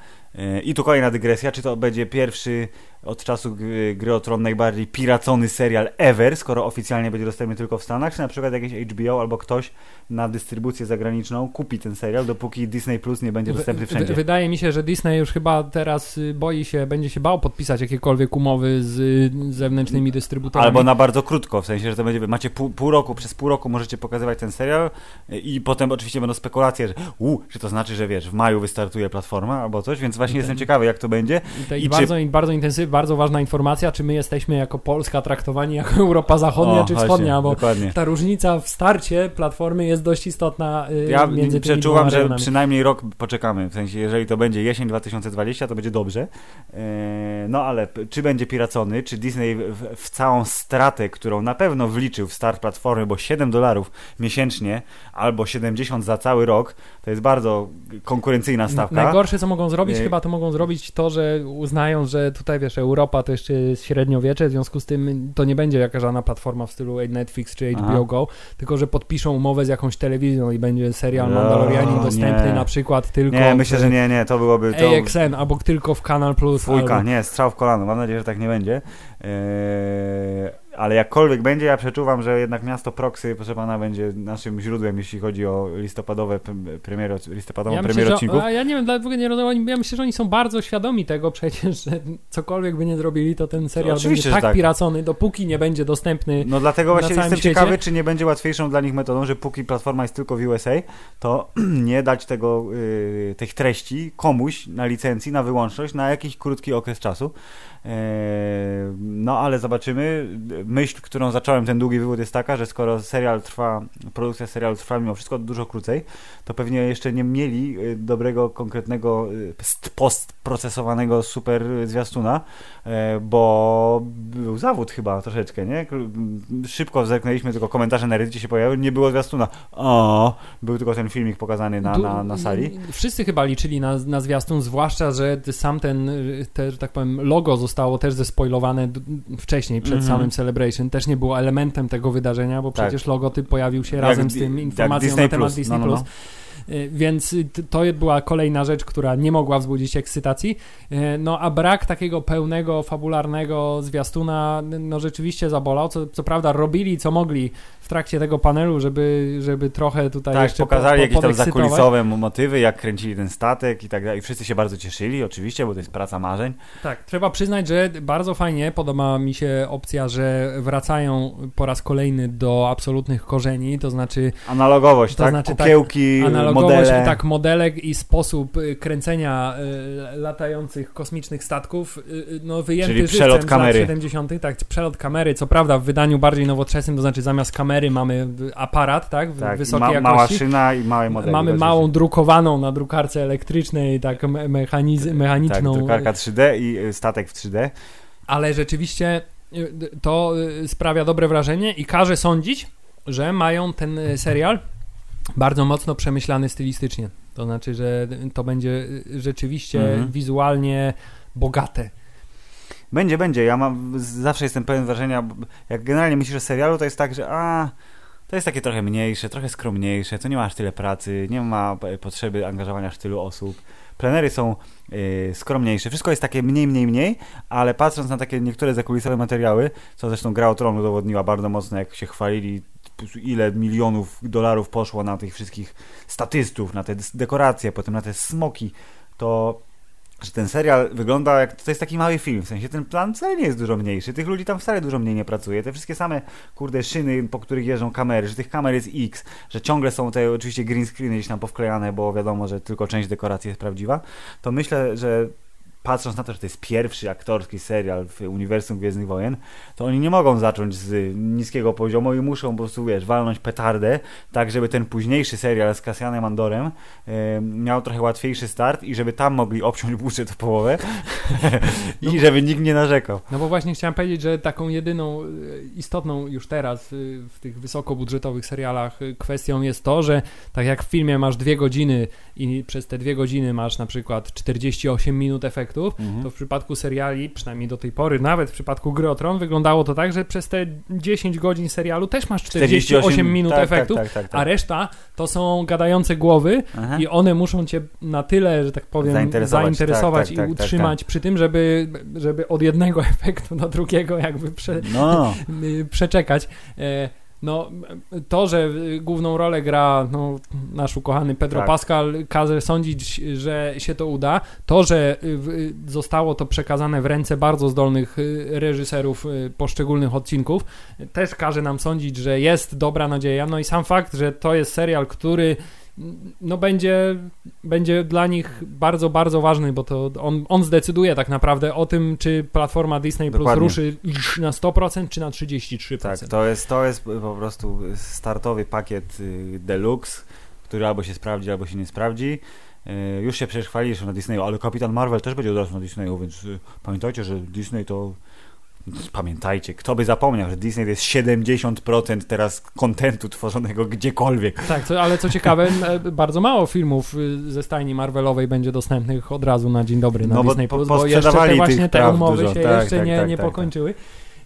I tu kolejna dygresja, czy to będzie pierwszy od czasu gry o Tron najbardziej piracony serial ever, skoro oficjalnie będzie dostępny tylko w Stanach, czy na przykład jakieś HBO albo ktoś na dystrybucję zagraniczną kupi ten serial, dopóki Disney Plus nie będzie dostępny wszędzie. Wydaje mi się, że Disney już chyba teraz y, boi się, będzie się bał podpisać jakiekolwiek umowy z y, zewnętrznymi dystrybutorami. Albo na bardzo krótko, w sensie, że to będzie, macie pół, pół roku, przez pół roku możecie pokazywać ten serial y, i potem oczywiście będą spekulacje, że u, czy to znaczy, że wiesz, w maju wystartuje platforma albo coś, więc właśnie jestem ciekawy, jak to będzie. I, I bardzo, czy... bardzo intensywnie bardzo ważna informacja, czy my jesteśmy jako Polska traktowani jako Europa Zachodnia o, czy Wschodnia, bo dokładnie. ta różnica w starcie platformy jest dość istotna y, ja między przeczuwam, że przynajmniej rok poczekamy, w sensie jeżeli to będzie jesień 2020, to będzie dobrze. E, no ale czy będzie piracony, czy Disney w, w całą stratę, którą na pewno wliczył w start platformy, bo 7 dolarów miesięcznie albo 70 za cały rok, to jest bardzo konkurencyjna stawka. Najgorsze co mogą zrobić, e, chyba to mogą zrobić to, że uznają, że tutaj wiesz, Europa to jeszcze jest średniowiecze, w związku z tym to nie będzie jakaś żadna platforma w stylu Netflix czy HBO Aha. Go, tylko że podpiszą umowę z jakąś telewizją i będzie serial no, Mandalorianin dostępny nie. na przykład tylko Nie, myślę, że nie, nie, to byłoby to... AXN albo tylko w Kanal Plus. Fujka, albo... nie, strzał w kolano, mam nadzieję, że tak nie będzie. Eee ale jakkolwiek będzie, ja przeczuwam, że jednak miasto Proxy, proszę pana, będzie naszym źródłem, jeśli chodzi o listopadowe premiery, listopadową ja premierę odcinków. A ja nie wiem, dlaczego nie rozumiem, ja myślę, że oni są bardzo świadomi tego przecież, że cokolwiek by nie zrobili, to ten serial to będzie tak, tak piracony, dopóki nie będzie dostępny No dlatego właśnie jestem świecie. ciekawy, czy nie będzie łatwiejszą dla nich metodą, że póki platforma jest tylko w USA, to nie dać tego, yy, tych treści komuś na licencji, na wyłączność, na jakiś krótki okres czasu. Eee, no ale zobaczymy. Myśl, którą zacząłem ten długi wywód jest taka, że skoro serial trwa, produkcja serialu trwa mimo wszystko dużo krócej, to pewnie jeszcze nie mieli y, dobrego, konkretnego, y, postprocesowanego super zwiastuna, e, bo był zawód chyba troszeczkę, nie? Szybko zerknęliśmy, tylko komentarze na Reddicie się pojawiły, nie było zwiastuna. O, był tylko ten filmik pokazany na, na, na sali. Wszyscy chyba liczyli na, na zwiastun, zwłaszcza, że sam ten, te, że tak powiem, logo został zostało też zespoilowane wcześniej, przed mm -hmm. samym Celebration. Też nie było elementem tego wydarzenia, bo tak. przecież logotyp pojawił się jak razem z tym informacją na temat Plus. Disney+. No, no, no. Y, więc to była kolejna rzecz, która nie mogła wzbudzić ekscytacji. Y, no a brak takiego pełnego, fabularnego zwiastuna, no rzeczywiście zabolał. Co, co prawda robili co mogli w trakcie tego panelu, żeby, żeby trochę tutaj tak, jeszcze pokazali po, jakieś tam zakulisowe motywy, jak kręcili ten statek i tak dalej. Wszyscy się bardzo cieszyli, oczywiście, bo to jest praca marzeń. Tak, trzeba przyznać, że bardzo fajnie podoba mi się opcja, że wracają po raz kolejny do absolutnych korzeni, to znaczy... Analogowość, to tak? Znaczy, Kukiełki, tak, analogowość modele. i tak modelek i sposób y, kręcenia y, latających kosmicznych statków, y, no wyjęty Czyli przelot kamery. 70. Tak, przelot kamery, co prawda w wydaniu bardziej nowoczesnym, to znaczy zamiast kamery kamery, mamy aparat, tak, tak wysokiej ma, jakości. Mała szyna i małe modele. Mamy małą drukowaną na drukarce elektrycznej, tak mechaniz mechaniczną. Tak, drukarka 3D i y, statek w 3D. Ale rzeczywiście y, to y, sprawia dobre wrażenie i każe sądzić, że mają ten serial bardzo mocno przemyślany stylistycznie. To znaczy, że to będzie rzeczywiście mhm. wizualnie bogate. Będzie, będzie. Ja mam, zawsze jestem pełen wrażenia, jak generalnie myślisz o serialu, to jest tak, że a, to jest takie trochę mniejsze, trochę skromniejsze, to nie ma aż tyle pracy, nie ma potrzeby angażowania aż tylu osób. Plenery są y, skromniejsze, wszystko jest takie mniej, mniej, mniej, ale patrząc na takie niektóre zakulisowe materiały, co zresztą Gra o Tron udowodniła bardzo mocno, jak się chwalili ile milionów dolarów poszło na tych wszystkich statystów, na te dekoracje, potem na te smoki, to że ten serial wygląda jak, to jest taki mały film, w sensie ten plan wcale nie jest dużo mniejszy, tych ludzi tam wcale dużo mniej nie pracuje, te wszystkie same, kurde, szyny, po których jeżdżą kamery, że tych kamer jest x, że ciągle są te oczywiście green screeny gdzieś tam powklejane, bo wiadomo, że tylko część dekoracji jest prawdziwa, to myślę, że patrząc na to, że to jest pierwszy aktorski serial w uniwersum Gwiezdnych Wojen, to oni nie mogą zacząć z niskiego poziomu i muszą po prostu, wiesz, walnąć petardę, tak żeby ten późniejszy serial z Cassianem Andorem e, miał trochę łatwiejszy start i żeby tam mogli obciąć budżet o połowę i no, żeby nikt nie narzekał. No bo właśnie chciałem powiedzieć, że taką jedyną e, istotną już teraz e, w tych wysokobudżetowych serialach e, kwestią jest to, że tak jak w filmie masz dwie godziny i przez te dwie godziny masz na przykład 48 minut efektu, mhm. to w przypadku seriali, przynajmniej do tej pory, nawet w przypadku Gry o Tron, wyglądało to tak, że przez te 10 godzin serialu też masz 48, 48 minut tak, efektów, tak, tak, tak, a reszta to są gadające głowy Aha. i one muszą cię na tyle, że tak powiem, zainteresować, zainteresować i utrzymać przy tym, żeby, żeby od jednego efektu do drugiego jakby prze, no. przeczekać. E, no, to, że główną rolę gra no, nasz ukochany Pedro tak. Pascal, każe sądzić, że się to uda. To, że zostało to przekazane w ręce bardzo zdolnych y, reżyserów y, poszczególnych odcinków, też każe nam sądzić, że jest dobra nadzieja. No i sam fakt, że to jest serial, który no będzie, będzie dla nich bardzo, bardzo ważny, bo to on, on zdecyduje tak naprawdę o tym, czy platforma Disney Plus ruszy na 100% czy na 33%. Tak, to jest, to jest po prostu startowy pakiet y, deluxe, który albo się sprawdzi, albo się nie sprawdzi. Y, już się przecież chwalisz na Disneyu, ale Kapitan Marvel też będzie od razu na Disneyu, więc y, pamiętajcie, że Disney to Pamiętajcie, kto by zapomniał, że Disney to jest 70% teraz kontentu tworzonego gdziekolwiek. Tak, co, ale co ciekawe, bardzo mało filmów y, ze stajni Marvelowej będzie dostępnych od razu na dzień dobry na no Disney+, bo, bo jeszcze te właśnie te umowy dużo. się tak, jeszcze tak, nie, tak, nie tak, pokończyły.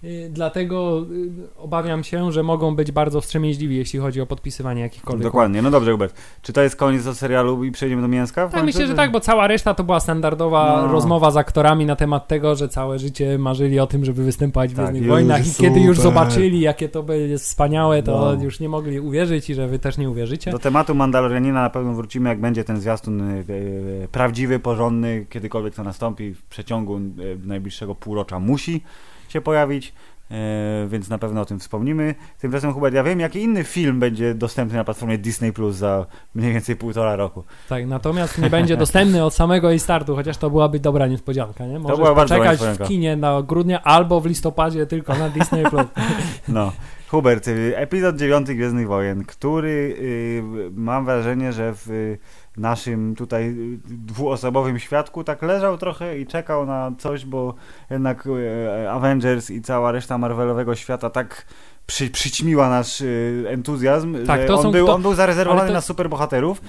Y, dlatego y, obawiam się, że mogą być bardzo wstrzemięźliwi, jeśli chodzi o podpisywanie jakichkolwiek. Dokładnie, no dobrze, Hubert. Czy to jest koniec do serialu i przejdziemy do mięska? Tak, myślę, że tak, bo cała reszta to była standardowa no. rozmowa z aktorami na temat tego, że całe życie marzyli o tym, żeby występować w tak, Gwiezdnych Wojnach i super. kiedy już zobaczyli, jakie to jest wspaniałe, to no. już nie mogli uwierzyć i że wy też nie uwierzycie. Do tematu Mandalorianina na pewno wrócimy, jak będzie ten zwiastun y, prawdziwy, porządny, kiedykolwiek to nastąpi w przeciągu najbliższego półrocza musi się pojawić. E, więc na pewno o tym wspomnimy. Tymczasem, Hubert, ja wiem, jaki inny film będzie dostępny na platformie Disney Plus za mniej więcej półtora roku. Tak, natomiast nie będzie dostępny od samego jej startu, chociaż to byłaby dobra niespodzianka, nie? Możesz to była poczekać w kinie na grudnia albo w listopadzie tylko na Disney Plus. No. Hubert, y, epizod 9 Gwiezdnych Wojen, który y, mam wrażenie, że w naszym tutaj dwuosobowym świadku tak leżał trochę i czekał na coś, bo jednak e, Avengers i cała reszta Marvelowego świata tak przy, przyćmiła nasz y, entuzjazm, tak, że on, są, był, to, on był zarezerwowany to... na superbohaterów.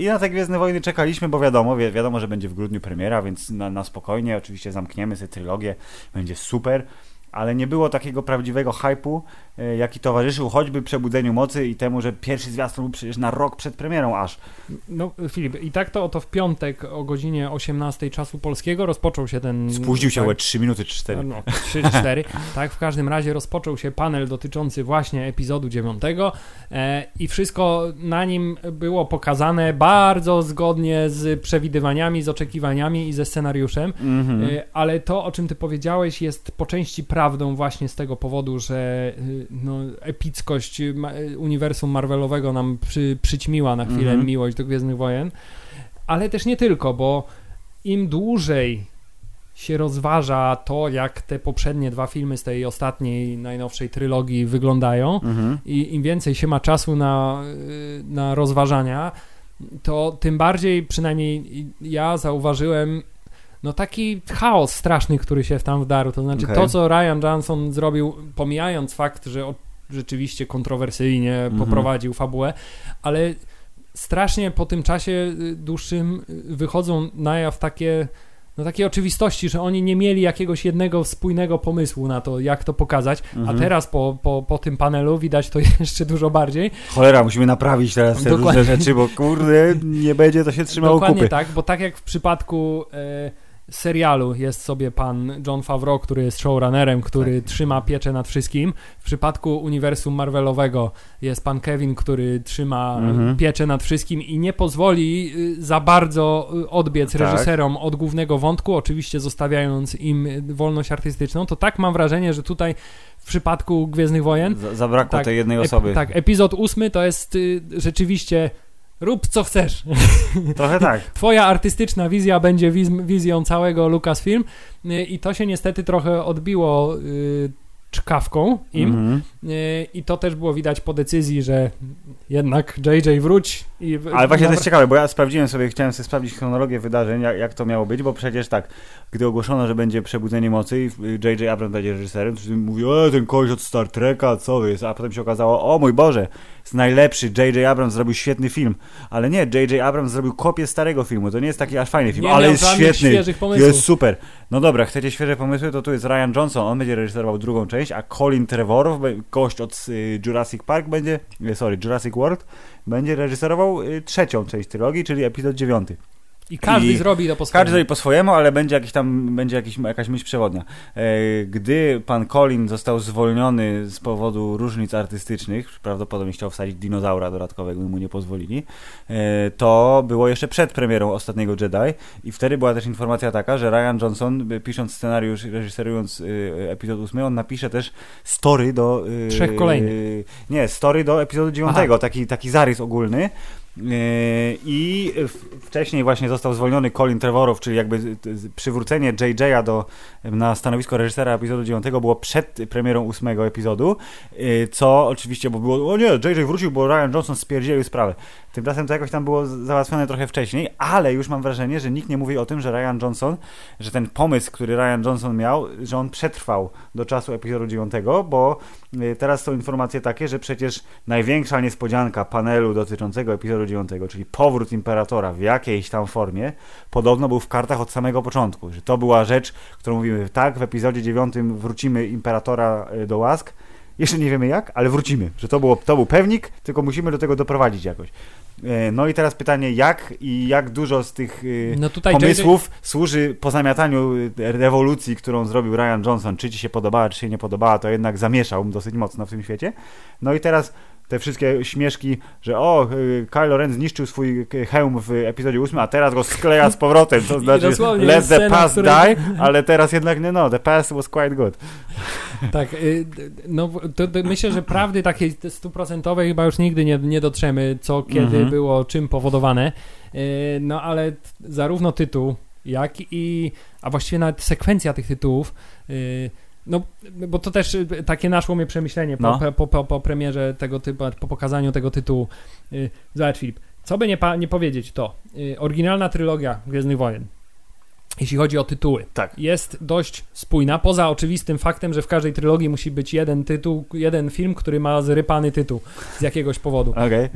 I na te Gwiezdne Wojny czekaliśmy, bo wiadomo, wi wiadomo, że będzie w grudniu premiera, więc na, na spokojnie oczywiście zamkniemy sobie trylogię, będzie super ale nie było takiego prawdziwego hypu, e, jaki towarzyszył choćby Przebudzeniu Mocy i temu, że pierwszy zwiastun był przecież na rok przed premierą aż. No Filip, i tak to oto w piątek o godzinie 18 czasu polskiego rozpoczął się ten... Spóźnił się tak, 3 minuty czy 4. No, 3-4. tak, w każdym razie rozpoczął się panel dotyczący właśnie epizodu 9 e, i wszystko na nim było pokazane bardzo zgodnie z przewidywaniami, z oczekiwaniami i ze scenariuszem, mm -hmm. e, ale to, o czym ty powiedziałeś jest po części prawdą prawdą właśnie z tego powodu, że y, no, epickość uniwersum Marvelowego nam przy, przyćmiła na chwilę -hmm. miłość do Gwiezdnych Wojen, ale też nie tylko, bo im dłużej się rozważa to, jak te poprzednie dwa filmy z tej ostatniej, najnowszej trylogii wyglądają mhm. i im więcej się ma czasu na, y, na rozważania, to tym bardziej, przynajmniej ja zauważyłem, no taki chaos straszny, który się tam wdarł. To znaczy okay. to, co Ryan Johnson zrobił, pomijając fakt, że rzeczywiście kontrowersyjnie mm -hmm. poprowadził fabułę, ale strasznie po tym czasie y, dłuższym y, wychodzą na jaw takie no takie oczywistości, że oni nie mieli jakiegoś jednego spójnego pomysłu na to, jak to pokazać, a mhm. teraz po, po, po tym panelu widać to jeszcze dużo bardziej. Cholera, musimy naprawić teraz te Dokładnie. różne rzeczy, bo kurde, nie będzie to się trzymało Dokładnie kupy. tak, bo tak jak w przypadku... E, serialu jest sobie pan John Favreau, który jest showrunnerem, który tak. trzyma pieczę nad wszystkim. W przypadku uniwersum Marvelowego jest pan Kevin, który trzyma mhm. pieczę nad wszystkim i nie pozwoli y, za bardzo y, odbiec tak. reżyserom od głównego wątku, oczywiście zostawiając im wolność artystyczną. To tak mam wrażenie, że tutaj w przypadku Gwiezdnych Wojen. zabrakło tak, tej jednej osoby. Tak, epizod ósmy to jest y, rzeczywiście rób co chcesz. Trochę tak. Twoja artystyczna wizja będzie wiz wizją całego Lucasfilm y, i to się niestety trochę odbiło y, czkawką im mm -hmm. i to też było widać po decyzji, że jednak JJ wróć. I Ale właśnie to jest ciekawe, bo ja sprawdziłem sobie, chciałem sobie sprawdzić chronologię wydarzeń, jak, jak to miało być, bo przecież tak, gdy ogłoszono, że będzie Przebudzenie Mocy i J.J. Abrams będzie reżyserem, to mówi, e, ten koleś od Star Treka, co jest? A potem się okazało, o mój Boże, jest najlepszy, J.J. Abrams zrobił świetny film. Ale nie, J.J. Abrams zrobił kopię starego filmu, to nie jest taki aż fajny film, nie ale jest świetny, jest super. No dobra, chcecie świeże pomysły, to tu jest Ryan Johnson, on będzie reżyserował drugą część, a Colin Trevorrow, gość od y, Jurassic Park będzie, sorry, Jurassic World, będzie reżyserował y, trzecią część trylogii, czyli epizod dziewiąty. I każdy I zrobi to po swojemu. Każdy zrobi po swojemu, ale będzie jakiś tam, będzie jakiś, jakaś myśl przewodnia. E, gdy pan Colin został zwolniony z powodu różnic artystycznych, prawdopodobnie chciał wsadzić dinozaura dodatkowego mu nie pozwolili, e, to było jeszcze przed premierą Ostatniego Jedi i wtedy była też informacja taka, że Ryan Johnson, pisząc scenariusz, reżyserując e, epizod 8, on napisze też story do... Trzech kolejnych. Nie, story do epizodu 9, taki, taki zarys ogólny, I wcześniej właśnie został zwolniony Colin Trevorrow, czyli jakby przywrócenie JJ'a do, na stanowisko reżysera epizodu 9 było przed premierą ósmego epizodu, yy, co oczywiście, bo było, o nie, JJ wrócił, bo Ryan Johnson spierdzielił sprawę. Tymczasem to jakoś tam było załatwione trochę wcześniej, ale już mam wrażenie, że nikt nie mówi o tym, że Ryan Johnson, że ten pomysł, który Ryan Johnson miał, że on przetrwał do czasu epizodu 9, bo yy, teraz są informacje takie, że przecież największa niespodzianka panelu dotyczącego epizodu 9, czyli powrót Imperatora w jakiejś tam formie, podobno był w kartach od samego początku, że to była rzecz, którą mówimy, tak, w epizodzie 9 wrócimy Imperatora y, do łask, jeszcze nie wiemy jak, ale wrócimy, że to, było, to był pewnik, tylko musimy do tego doprowadzić jakoś. E, no i teraz pytanie, jak i jak dużo z tych y, no pomysłów służy pozamiataniu y, rewolucji, którą zrobił Ryan Johnson. Czy ci się podobała, czy się nie podobała, to jednak zamieszał dosyć mocno w tym świecie. No i teraz te wszystkie śmieszki, że o, y, Kylo Ren zniszczył swój hełm w epizodzie 8, a teraz go skleja z powrotem, to znaczy let the past die, ale teraz jednak nie, no, the past was quite good. Tak, y, no to, to myślę, że prawdy takiej stuprocentowej chyba już nigdy nie, nie dotrzemy, co kiedy mhm. było czym powodowane, y, no ale zarówno tytuł, jak i, a właściwie nawet sekwencja tych tytułów, no, bo to też y, takie naszło mnie przemyślenie po, no. po, po, po, premierze tego typu, po pokazaniu tego tytułu. Y, zobacz Filip, co by nie, nie powiedzieć to, y, oryginalna trylogia Gwiezdnych Wojen, jeśli chodzi o tytuły, tak. jest dość spójna, poza oczywistym faktem, że w każdej trylogii musi być jeden tytuł, jeden film, który ma zrypany tytuł z jakiegoś powodu. Okay.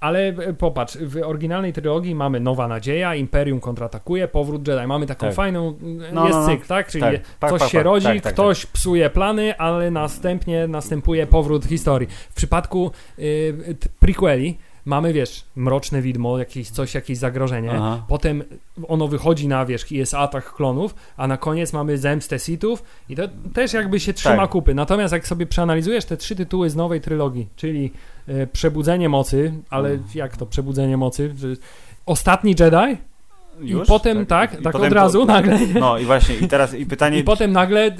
Ale e, popatrz, w oryginalnej trylogii mamy Nowa Nadzieja, Imperium kontratakuje, Powrót Jedi. Mamy taką tak. fajną, no, jest no, no. cykl, tak? Czyli tak. Pa, coś pa, się rodzi, tak, tak, ktoś tak. psuje plany, ale następnie następuje powrót historii. W przypadku y, prequeli mamy, wiesz, mroczne widmo, jakieś coś, jakieś zagrożenie, Aha. potem ono wychodzi na wierzch i jest atak klonów, a na koniec mamy zemstę Sithów i to też jakby się trzyma tak. kupy. Natomiast jak sobie przeanalizujesz te trzy tytuły z nowej trylogii, czyli e, Przebudzenie Mocy, ale mm. jak to Przebudzenie Mocy? Ostatni Jedi? Już? I potem tak, tak, tak potem od razu po, nagle. No i właśnie, i teraz i pytanie. I potem nagle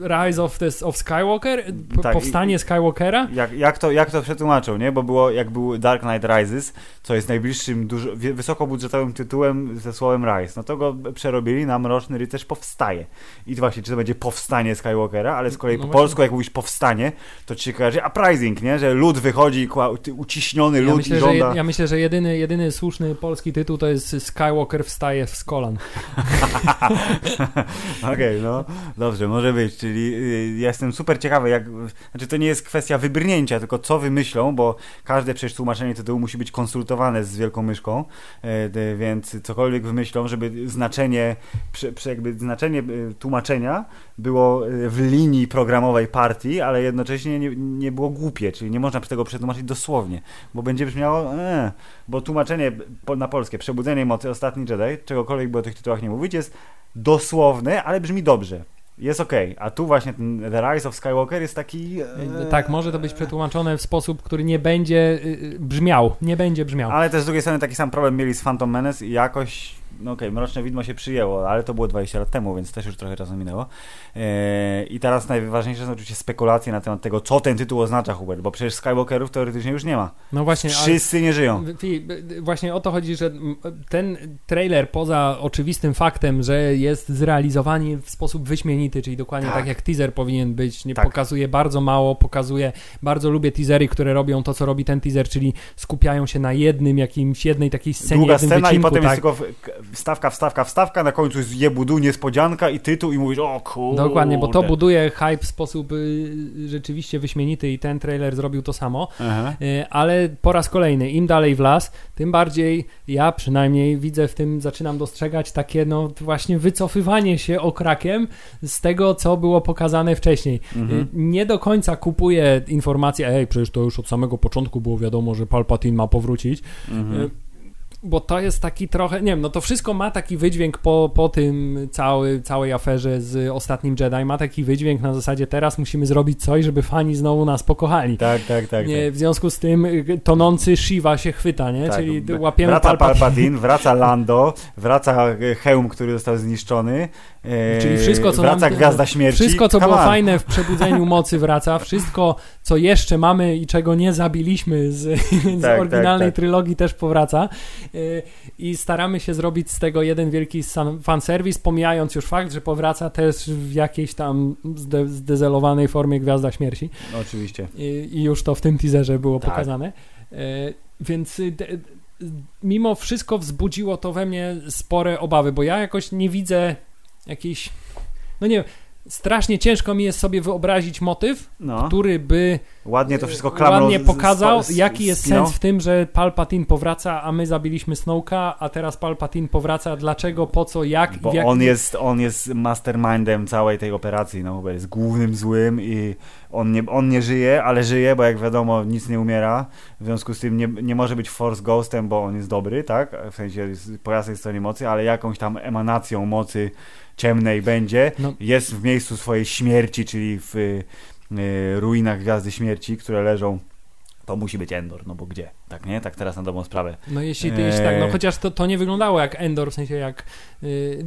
Rise of, this, of Skywalker, tak, powstanie Skywalkera. Jak, jak, to, jak to przetłumaczył, nie? Bo było, jak był Dark Knight Rises, co jest najbliższym, dużo, wysokobudżetowym tytułem ze słowem Rise, no to go przerobili na Mroczny Rycerz Powstaje. I właśnie, czy to będzie Powstanie Skywalkera, ale z kolei no po polsku, jak mówisz Powstanie, to ci się kojarzy uprising, nie? Że lud wychodzi, uciśniony lud ja myślę, i żąda... Że, ja myślę, że jedyny, jedyny słuszny polski tytuł to jest Skywalker wstaje z kolan. Okej, okay, no dobrze, może być, czyli y, jestem super ciekawy, jak, znaczy to nie jest kwestia wybrnięcia, tylko co wymyślą, bo każde przecież tłumaczenie tytułu musi być konsultowane z wielką myszką, y, więc cokolwiek wymyślą, żeby znaczenie, przy, jakby znaczenie y, tłumaczenia było y, w linii programowej partii, ale jednocześnie nie, nie było głupie, czyli nie można tego przetłumaczyć dosłownie, bo będzie brzmiało, e, bo tłumaczenie na polskie, Przebudzenie Mocy, Ostatni Jedi, czegokolwiek by o tych tytułach nie mówić, jest dosłowne, ale brzmi dobrze. Jest ok, a tu właśnie ten The Rise of Skywalker jest taki. E... Tak, może to być przetłumaczone w sposób, który nie będzie y, brzmiał. Nie będzie brzmiał. Ale też z drugiej strony taki sam problem mieli z Phantom Menace i jakoś no okej, okay, Mroczne Widmo się przyjęło, ale to było 20 lat temu, więc też już trochę czasu minęło. Eee, I teraz najważniejsze są oczywiście spekulacje na temat tego, co ten tytuł oznacza, Hubert, bo przecież Skywalkerów teoretycznie już nie ma. No właśnie. Wszyscy nie żyją. Właśnie o to chodzi, że ten trailer, poza oczywistym faktem, że jest zrealizowany w sposób wyśmienity, czyli dokładnie tak, tak jak teaser powinien być, nie tak. pokazuje bardzo mało, pokazuje, bardzo lubię teasery, które robią to, co robi ten teaser, czyli skupiają się na jednym jakimś, jednej takiej scenie, Długa jednym scena wycinku, i potem tak. jest tylko wstawka, wstawka, wstawka, na końcu jest jebudu, niespodzianka i tytuł i mówisz, o kurde. Dokładnie, bo to buduje hype w sposób y, rzeczywiście wyśmienity i ten trailer zrobił to samo, y, ale po raz kolejny, im dalej w las, tym bardziej ja przynajmniej widzę w tym, zaczynam dostrzegać takie no właśnie wycofywanie się okrakiem z tego, co było pokazane wcześniej. Mhm. Y, nie do końca kupuję informację, ej, przecież to już od samego początku było wiadomo, że Palpatine ma powrócić. Mhm bo to jest taki trochę, nie wiem, no to wszystko ma taki wydźwięk po, po tym cały, całej aferze z ostatnim Jedi, ma taki wydźwięk na zasadzie teraz musimy zrobić coś, żeby fani znowu nas pokochali. Tak, tak, tak. Nie, tak. W związku z tym y, tonący Shiva się chwyta, nie? Tak, Czyli łapiemy Wraca Palpatine. Palpatine, wraca Lando, wraca hełm, który został zniszczony, Czyli wszystko, co wraca nam, Gwiazda Śmierci. Wszystko, co Come było on. fajne w Przebudzeniu Mocy wraca, wszystko, co jeszcze mamy i czego nie zabiliśmy z, z tak, oryginalnej tak, tak. trylogii też powraca. Y, i staramy się zrobić z tego jeden wielki fanserwis, pomijając już fakt, że powraca też w jakiejś tam zde zdezelowanej formie Gwiazda Śmierci. No, oczywiście. I, I, już to w tym teaserze było tak. pokazane. Więc y, mimo wszystko wzbudziło to we mnie spore obawy, bo ja jakoś nie widzę jakiejś, no nie wiem, strasznie ciężko mi jest sobie wyobrazić motyw, no. który by ładnie to wszystko klamrą ładnie pokazał, z, z, jaki jest sens w tym, że Palpatine powraca, a my zabiliśmy Snowka, a teraz Palpatine powraca, dlaczego, po co, jak Bo jak... on jest on jest mastermindem całej tej operacji, no bo jest głównym złym i on nie, on nie żyje, ale żyje, bo jak wiadomo nic nie umiera, w związku z tym nie, nie może być Force Ghostem, bo on jest dobry, tak, w sensie jest po jasnej stronie mocy, ale jakąś tam emanacją mocy ciemnej będzie, no. jest w miejscu swojej śmierci, czyli w y, ruinach Gwiazdy Śmierci, które leżą to musi być Endor, no bo gdzie? Tak, nie? Tak teraz na dobrą sprawę. No jeśli, jeśli tak, no chociaż to, to nie wyglądało jak Endor, w sensie jak y,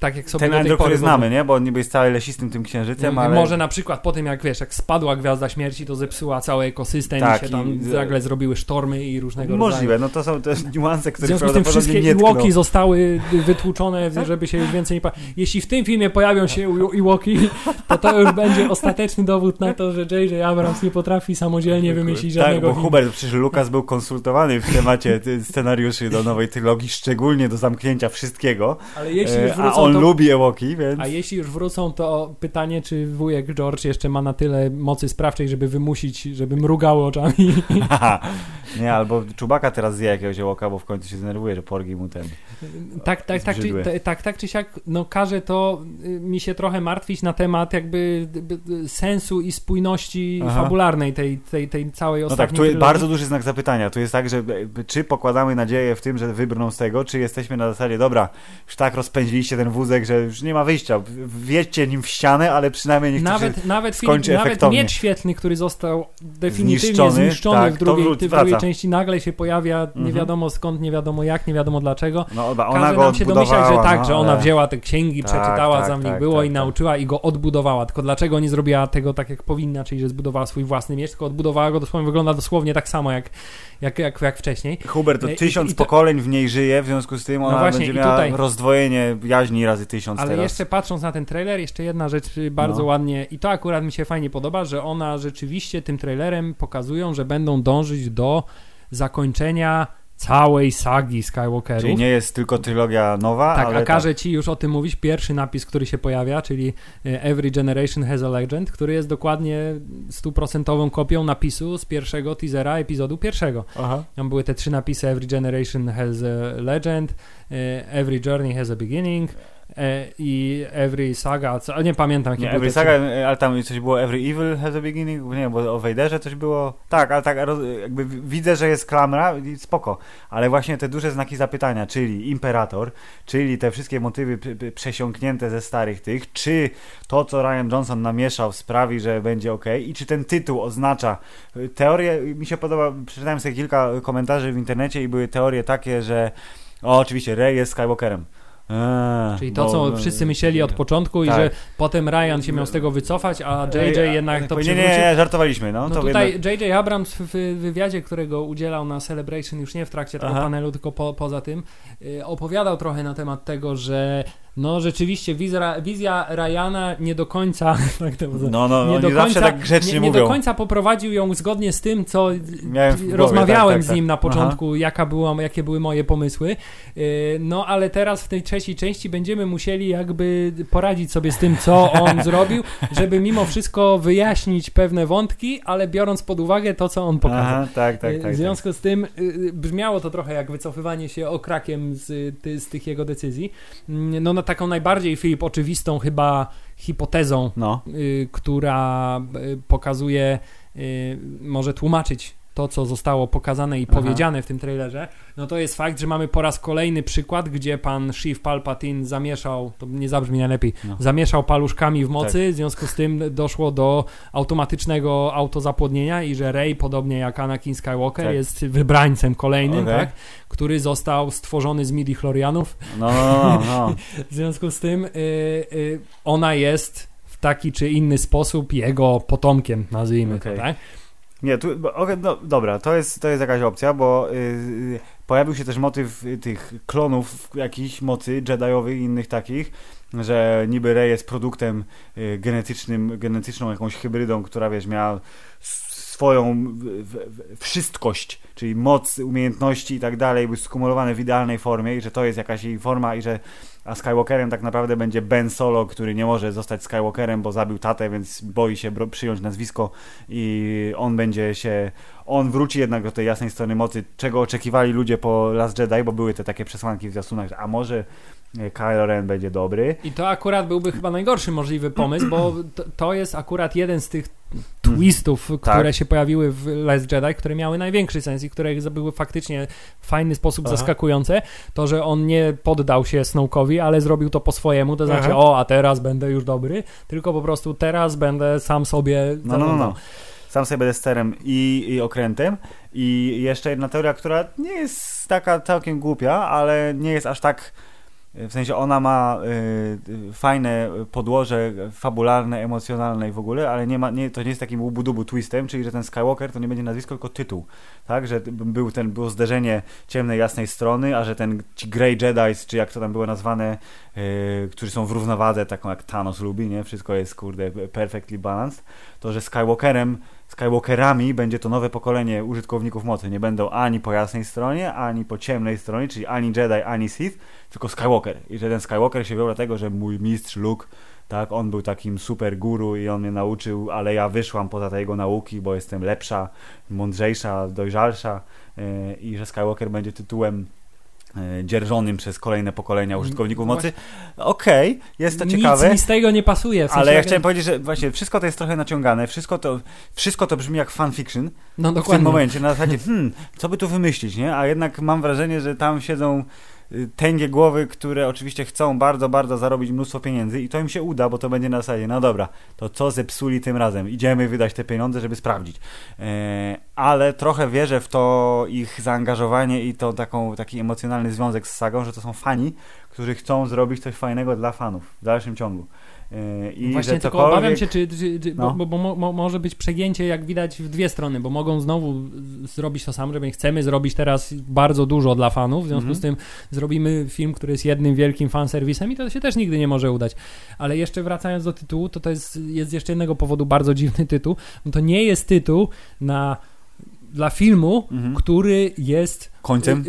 tak jak sobie Ten Endor, który znamy, nie? Bo on niby jest cały lesistym tym księżycem, ale... Może na przykład po tym, jak wiesz, jak spadła Gwiazda Śmierci, to zepsuła cały ekosystem tak, i się tam i... nagle zrobiły sztormy i różnego Możliwe, rodzaju. no to są też niuanse, które W związku z tym wszystkie Iłoki zostały wytłuczone, żeby się już więcej nie... Jeśli w tym filmie pojawią się Iłoki, to to już będzie ostateczny dowód na to, że J.J. Abrams nie potrafi samodzielnie wymyślić tak, żadnego Tak, bo Hubert, przecież Lukas był konsultowany w temacie scenariuszy do nowej trylogii, szczególnie do zamknięcia wszystkiego. Ale jeśli już wrócą, A on to... lubi Ewoki, więc... A jeśli już wrócą, to pytanie, czy wujek George jeszcze ma na tyle mocy sprawczej, żeby wymusić, żeby mrugało oczami. nie, albo Czubaka teraz zje jakiegoś oka, bo w końcu się zdenerwuje, że porgi mu ten Tak, tak, tak, czy, tak, tak czy siak, no każe to y, mi się trochę martwić na temat jakby sensu i spójności Aha. fabularnej tej, tej, tej całej ostatniej No tak, tu jest bardzo duży znak zapytania. Tu jest tak, że czy pokładamy nadzieję w tym, że wybrną z tego, czy jesteśmy na zasadzie, dobra, już tak rozpędziliście ten wózek, że już nie ma wyjścia. Wjedźcie nim w ścianę, ale przynajmniej niech nawet, nawet skończy film, efektownie. Nawet miecz świetlny, który został definitywnie zniszczony, zniszczony tak, w, drugiej, w drugiej części, nagle się pojawia nie mhm. wiadomo skąd, nie wiadomo jak, nie wiadomo dlaczego. No, ona Każe nam się domyślać, że tak, no, że ona ale... wzięła te księgi, tak, przeczytała, tak, nich tak, było tak, i tak. nauczyła i go odbudowała. Tylko dlaczego nie zrobiła tego tak, jak powinna, czyli że zbudowała swój własny miecz, tylko odbudowała go dosłownie, wygląda dosłownie tak samo jak, jak, jak, jak wcześniej. Hubert, to e, tysiąc I, i to... pokoleń w niej żyje, w związku z tym no ona no właśnie, będzie miała tutaj... rozdwojenie jaźni razy tysiąc Ale teraz. jeszcze patrząc na ten trailer, jeszcze jedna rzecz bardzo no. ładnie i to akurat mi się fajnie podoba, że ona rzeczywiście tym trailerem pokazują, że będą dążyć do zakończenia całej sagi Skywalkerów. Czyli nie jest tylko trylogia nowa, tak, ale... a każe ci już o tym mówić pierwszy napis, który się pojawia, czyli e, Every Generation has a Legend, który jest dokładnie stuprocentową kopią napisu z pierwszego teasera epizodu pierwszego. Aha. Tam były te trzy napisy Every Generation has a Legend, e, Every Journey has a Beginning i Every Saga, co, nie pamiętam Nie, były Every Saga, ale tam coś było Every Evil has a beginning, nie, bo o Vaderze coś było, tak, ale tak jakby widzę, że jest klamra i spoko, ale właśnie te duże znaki zapytania, czyli Imperator, czyli te wszystkie motywy przesiąknięte ze starych tych, czy to, co Ryan Johnson namieszał sprawi, że będzie ok? I czy ten tytuł oznacza teorię, mi się podoba, przeczytałem sobie kilka komentarzy w internecie i były teorie takie, że o, oczywiście, Rey jest Skywalkerem. Eee, Czyli to, bo- co wszyscy myśleli od początku i Tak. że potem Ryan się miał z tego wycofać, a JJ Ej, jednak to nie, przywrócił. nie, nie, żartowaliśmy, no. No to tutaj jednak- J.J. Abrams w w wywiadzie, którego udzielał na Celebration, już nie w trakcie tego Aha. panelu, tylko po, poza tym, y, opowiadał trochę na temat tego, że no rzeczywiście wizja, wizja Ryana nie do końca tak to No, no, nie do końca, tak grzecznie nie, nie mówią. do końca poprowadził ją zgodnie z tym, co głowie, rozmawiałem tak, tak, z nim tak. na Aha. początku, jaka była, jakie były moje pomysły. Yy, No ale teraz w tej trzeciej części będziemy musieli jakby poradzić sobie z tym, co on zrobił, żeby mimo wszystko wyjaśnić pewne wątki, ale biorąc pod uwagę to, co on pokazał. Aha, tak, tak, Yy, tak. w związku z tym yy, brzmiało to trochę jak wycofywanie się okrakiem z, z tych jego decyzji. Mm, No taką najbardziej, Filip, oczywistą chyba hipotezą. No, y, która y, pokazuje, y, może tłumaczyć to, co zostało pokazane i Aha. powiedziane w tym trailerze, no to jest fakt, że mamy po raz kolejny przykład, gdzie pan Sheev Palpatine zamieszał, to nie zabrzmi najlepiej, No. zamieszał paluszkami w mocy, w związku z tym doszło do automatycznego autozapłodnienia i że Rey, podobnie jak Anakin Skywalker, Tak. jest wybrańcem kolejnym, Okej. tak, który został stworzony z midi-chlorianów, no, no, no, no. w związku z tym y, y, ona jest w taki czy inny sposób jego potomkiem, nazwijmy Okej. to, tak? Nie, tu, okej, no, dobra, to jest, to jest jakaś opcja, bo y, y, pojawił się też motyw tych klonów jakichś mocy Jediowych i innych takich, że niby Rey jest produktem y, genetycznym, genetyczną jakąś hybrydą, która wiesz, miała swoją wszystkość, czyli moc, umiejętności i tak dalej, były skumulowane w idealnej formie i że to jest jakaś jej forma i że a Skywalkerem tak naprawdę będzie Ben Solo, który nie może zostać Skywalkerem, bo zabił tatę, więc boi się przyjąć nazwisko i on będzie się, on wróci jednak do tej jasnej strony mocy, czego oczekiwali ludzie po Last Jedi, bo były te takie przesłanki w zwiastunach, że a może Kylo Ren będzie dobry. I to akurat byłby chyba najgorszy możliwy pomysł, bo to, jest akurat jeden z tych twistów, które Tak. się pojawiły w Last Jedi, które miały największy sens i które były faktycznie w fajny sposób Aha. zaskakujące, to, że on nie poddał się Snoke'owi, ale zrobił to po swojemu, to znaczy, Aha. o, a teraz będę już dobry, tylko po prostu teraz będę sam sobie No, no, no. no. Sam sobie będę sterem i, i okrętem. I jeszcze jedna teoria, która nie jest taka całkiem głupia, ale nie jest aż tak. W sensie ona ma y, fajne podłoże fabularne, emocjonalne i w ogóle, ale nie ma, nie, to nie jest takim łubu-dubu twistem, czyli że ten Skywalker to nie będzie nazwisko, tylko tytuł. Tak, że był ten, było zderzenie ciemnej, jasnej strony, a że ten ci Grey Jedi's, czy jak to tam było nazwane, y, którzy są w równowadze, taką jak Thanos lubi, nie? Wszystko jest, kurde, perfectly balanced, to że Skywalkerem Skywalkerami będzie to nowe pokolenie użytkowników mocy. Nie będą ani po jasnej stronie, ani po ciemnej stronie, czyli ani Jedi, ani Sith, tylko Skywalker. I że ten Skywalker się wziął dlatego, że mój mistrz Luke, tak, on był takim super guru i on mnie nauczył, ale ja wyszłam poza te jego nauki, bo jestem lepsza, mądrzejsza, dojrzalsza yy, i że Skywalker będzie tytułem dzierżonym przez kolejne pokolenia użytkowników No mocy. Okej, jest to Nic ciekawe. mi z tego nie pasuje. W sensie Ale ja chciałem powiedzieć, że właśnie wszystko to jest trochę naciągane, wszystko to, wszystko to brzmi jak fanfiction No w tym dokładnie. momencie, na zasadzie, hmm, co by tu wymyślić, nie? A jednak mam wrażenie, że tam siedzą tęgie głowy, które oczywiście chcą bardzo, bardzo zarobić mnóstwo pieniędzy i to im się uda, bo to będzie na zasadzie, no dobra, to co zepsuli tym razem? Idziemy wydać te pieniądze, żeby sprawdzić. E, ale trochę wierzę w to ich zaangażowanie i to taką, taki emocjonalny związek z sagą, że to są fani, którzy chcą zrobić coś fajnego dla fanów w dalszym ciągu. E, I Właśnie że tylko cokolwiek... obawiam się, czy, czy, czy No. bo, bo, mo, może być przegięcie, jak widać, w dwie strony, bo mogą znowu zrobić to samo, że my chcemy zrobić teraz bardzo dużo dla fanów, w związku Mhm. z tym zrobimy film, który jest jednym wielkim fanserwisem i to się też nigdy nie może udać. Ale jeszcze wracając do tytułu, to to jest, jest jeszcze jednego powodu bardzo dziwny tytuł. No to nie jest tytuł na dla filmu, mhm. który jest końcem,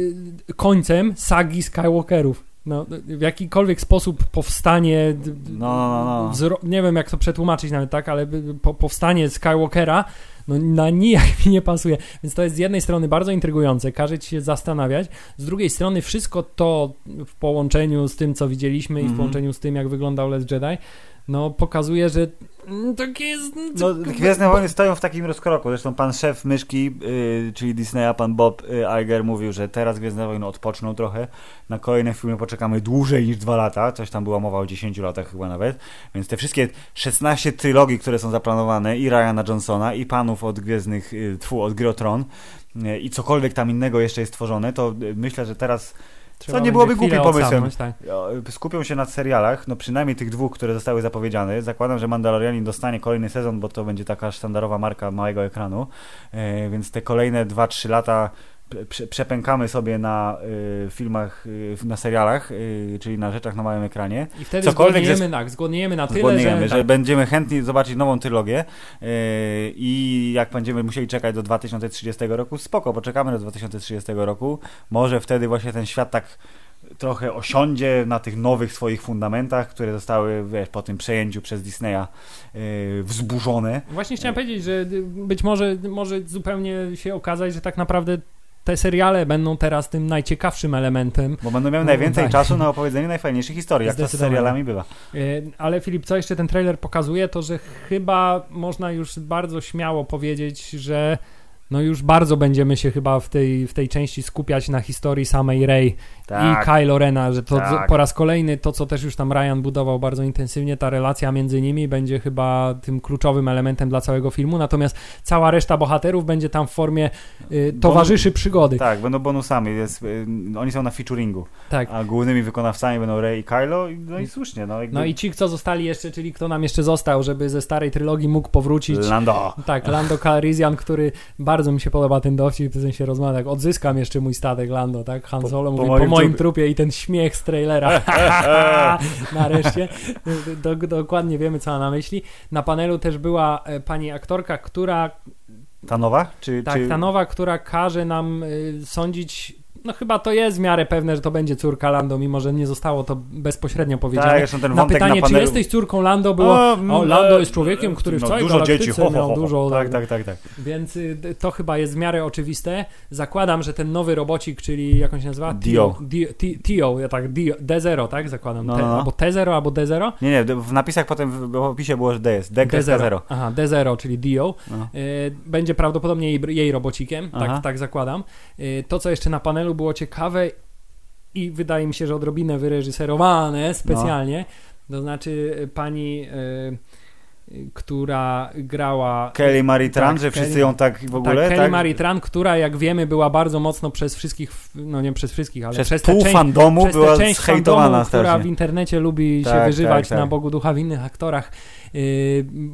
y, końcem sagi Skywalkerów. No, w jakikolwiek sposób powstanie. No, no, no. Wzro- nie wiem, jak to przetłumaczyć nawet tak, ale po, powstanie Skywalkera no, na nijak mi nie pasuje. Więc to jest z jednej strony bardzo intrygujące, każe ci się zastanawiać. Z drugiej strony, wszystko to w połączeniu z tym, co widzieliśmy mm-hmm. i w mhm. połączeniu z tym, jak wyglądał Last Jedi, no pokazuje, że takie jest... No, Gwiezdne Wojny stoją w takim rozkroku. Zresztą pan szef myszki, yy, czyli Disneya, pan Bob yy, Iger mówił, że teraz Gwiezdne Wojny odpoczną trochę. Na kolejne filmy poczekamy dłużej niż dwa lata. Coś tam była mowa o 10 latach chyba nawet. Więc te wszystkie 16 trylogii, które są zaplanowane i Ryana Johnsona i panów od Gwiezdnych, yy, tfu, od Grotron yy, i cokolwiek tam innego jeszcze jest tworzone, to yy, myślę, że teraz Trzeba Co nie byłoby głupim pomysłem. Tak. Skupią się na serialach, no przynajmniej tych dwóch, które zostały zapowiedziane. Zakładam, że Mandalorianin dostanie kolejny sezon, bo to będzie taka sztandarowa marka małego ekranu. E, więc te kolejne 2-3 lata przepękamy sobie na y, filmach, y, na serialach, y, czyli na rzeczach na małym ekranie. I wtedy Cokolwiek zgodniejemy, na, zgodniejemy na tyle, zgodniejemy, że, że tak. będziemy chętni zobaczyć nową trylogię y, i jak będziemy musieli czekać do 2030 roku, spoko, poczekamy do 2030 roku. Może wtedy właśnie ten świat tak trochę osiądzie na tych nowych swoich fundamentach, które zostały wiesz, po tym przejęciu przez Disneya yy, wzburzone. Właśnie chciałem powiedzieć, że być może może zupełnie się okazać, że tak naprawdę te seriale będą teraz tym najciekawszym elementem. Bo będą miały najwięcej tak. czasu na opowiedzenie najfajniejszych historii, jak to z serialami bywa. E, ale Filip, co jeszcze ten trailer pokazuje, to że chyba można już bardzo śmiało powiedzieć, że no już bardzo będziemy się chyba w tej, w tej części skupiać na historii samej Rey tak. i Kylo Rena, że to tak. po raz kolejny to, co też już tam Ryan budował bardzo intensywnie, ta relacja między nimi będzie chyba tym kluczowym elementem dla całego filmu, natomiast cała reszta bohaterów będzie tam w formie y, towarzyszy przygody. Tak, będą bonusami, jest, y, oni są na featuringu, tak. a głównymi wykonawcami będą Rey i Kylo, no i słusznie. No, jakby... no i ci, kto zostali jeszcze, czyli kto nam jeszcze został, żeby ze starej trylogii mógł powrócić. Lando. Tak, Lando Calrissian, który bardzo mi się podoba ten dowcip, w sensie rozmawia, tak, odzyskam jeszcze mój statek Lando, tak, Han Solo po, mówi, po, po moim trupie i ten śmiech z trailera. Nareszcie. Do, dokładnie wiemy, co ma na myśli. Na panelu też była e, pani aktorka, która ta nowa? Czy, tak, czy... ta nowa, która każe nam y, sądzić no chyba to jest w miarę pewne, że to będzie córka Lando, mimo że nie zostało to bezpośrednio powiedziane. Tak, ten na pytanie, na panelu... czy jesteś córką Lando, było, o, o Lando jest człowiekiem, który w no, całej dużo dzieci, ho, ho, miał ho, dużo... Tak, tak, tak, tak. Więc y, to chyba jest w miarę oczywiste. Zakładam, że ten nowy robocik, czyli jak on się nazywa? Dio. Tio, ja tak, Dio, D0, tak? Zakładam. No, no, no. Albo T0, albo D0. Nie, nie, w napisach potem w opisie było, że D jest. D D0. Aha, D0, czyli Dio. No. Y, będzie prawdopodobnie jej, jej robocikiem, tak, tak zakładam. Y, to, co jeszcze na panelu było ciekawe i wydaje mi się, że odrobinę wyreżyserowane specjalnie. No. To znaczy y, pani y, która grała Kelly Marie Tran, tak, że wszyscy ją tak w ogóle, tak? Kelly tak? Marie Tran, która jak wiemy była bardzo mocno przez wszystkich, no nie przez wszystkich, ale przez, przez pół część, fandomu przez była część fandomu, która w internecie lubi tak, się wyżywać tak, na Bogu ducha w innych aktorach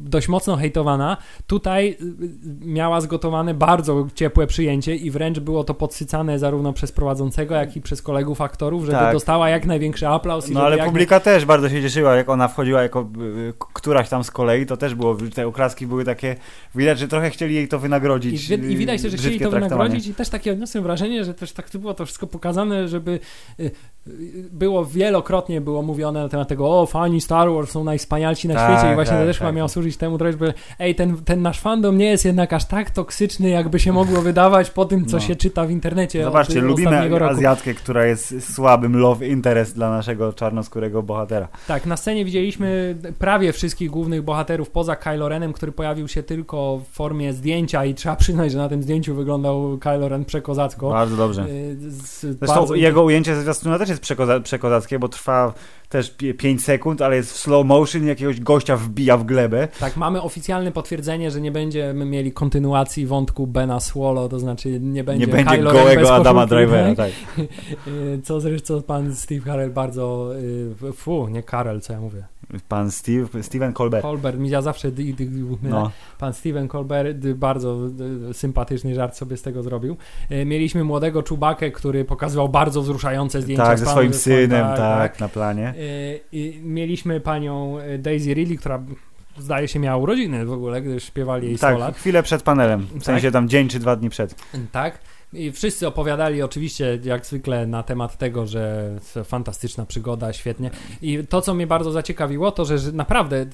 dość mocno hejtowana. Tutaj y, miała zgotowane bardzo ciepłe przyjęcie i wręcz było to podsycane zarówno przez prowadzącego, jak i przez kolegów aktorów, żeby tak. dostała jak największy aplauz. No ale publika też bardzo się cieszyła, jak ona wchodziła jako y, któraś tam z kolei, to też było, te oklaski były takie, widać, że trochę chcieli jej to wynagrodzić. I, i widać też, że chcieli to wynagrodzić i też takie odniosłem wrażenie, że też tak było to wszystko pokazane, żeby było wielokrotnie było mówione na temat tego, o fani Star Wars są najwspanialsi na tak, świecie i właśnie tak, to też tak. miało służyć temu trochę, żeby ej, ten, ten nasz fandom nie jest jednak aż tak toksyczny, jakby się mogło wydawać po tym, co no. się czyta w internecie. Zobaczcie, lubimy roku. Azjatkę, która jest słabym love interest dla naszego czarnoskórego bohatera. Tak, na scenie widzieliśmy prawie wszystkich głównych bohaterów poza Kylo Renem, który pojawił się tylko w formie zdjęcia i trzeba przyznać, że na tym zdjęciu wyglądał Kylo Ren przekozacko. Bardzo dobrze. Y, Zresztą bardzo... jego ujęcie ze zwiastuna też jest przekoza przekozackie, bo trwa też 5 sekund, ale jest w slow motion jakiegoś gościa wbija w glebę. Tak, mamy oficjalne potwierdzenie, że nie będziemy mieli kontynuacji wątku Bena Swallow, to znaczy nie będzie Nie będzie Kylo gołego Adama Drivera, tak. Co zresztą pan Steve Carell bardzo, y, fu, nie Carell, co ja mówię. Pan Steve, Steven Colbert. Colbert, mi ja zawsze no. pan Steven Colbert bardzo sympatyczny żart sobie z tego zrobił. E, mieliśmy młodego Czubakę, który pokazywał bardzo wzruszające zdjęcia. Tak, ze swoim synem, tak, tak, na planie. E, I mieliśmy panią Daisy Ridley, która zdaje się miała urodziny w ogóle, gdy śpiewali jej tak, 100 lat. chwilę przed panelem, w sensie tam dzień czy dwa dni przed. Tak. I wszyscy opowiadali oczywiście, jak zwykle, na temat tego, że fantastyczna przygoda, świetnie. I to, co mnie bardzo zaciekawiło, to, że, naprawdę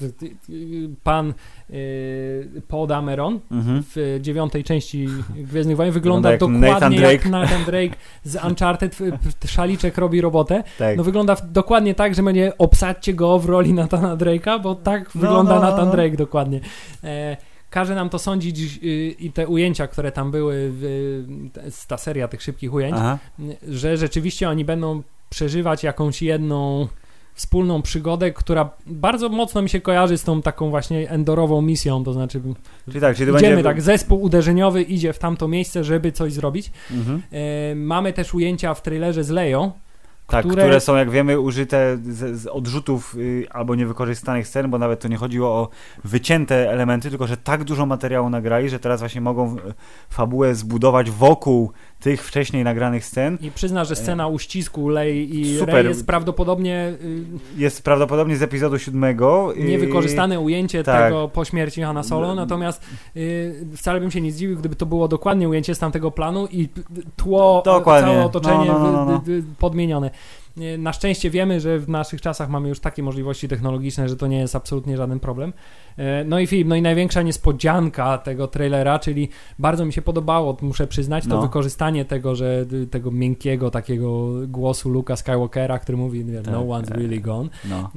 pan y, Paul Dameron Mhm. w dziewiątej części Gwiezdnych Wojen Wygląda wygląda jak dokładnie Nathan jak Drake. Nathan Drake z Uncharted. Szaliczek robi robotę. Tak. No wygląda dokładnie tak, że będzie obsadźcie go w roli Nathana Drake'a, bo tak No, wygląda no, no, Nathan no. Drake dokładnie. E, każe nam to sądzić y, i te ujęcia, które tam były, ta seria tych szybkich ujęć, Aha. że rzeczywiście oni będą przeżywać jakąś jedną wspólną przygodę, która bardzo mocno mi się kojarzy z tą taką właśnie endorową misją, to znaczy Czyli tak, czyli to idziemy będzie... tak, zespół uderzeniowy idzie w tamto miejsce, żeby coś zrobić. Mhm. E, mamy też ujęcia w trailerze z Leją, Tak, które- które... są, jak wiemy, użyte z, z odrzutów y, albo niewykorzystanych scen, bo nawet to nie chodziło o wycięte elementy, tylko że tak dużo materiału nagrali, że teraz właśnie mogą y, fabułę zbudować wokół tych wcześniej nagranych scen. I przyzna, że scena uścisku Lei i Super. Rey jest prawdopodobnie y, Jest prawdopodobnie z epizodu siódmego. niewykorzystane ujęcie tak. tego po śmierci Hanna Solo, No. natomiast y, wcale bym się nie zdziwił, gdyby to było dokładnie ujęcie z tamtego planu i tło, Dokładnie. całe otoczenie No, no, no, no. wy- podmienione. Na szczęście wiemy, że w naszych czasach mamy już takie możliwości technologiczne, że to nie jest absolutnie żaden problem. E, No i Filip, no i największa niespodzianka tego trailera, czyli bardzo mi się podobało, muszę przyznać, to No. wykorzystanie tego, że y, tego miękkiego takiego głosu Luka Skywalkera, który mówi no Tak. one's really gone. No.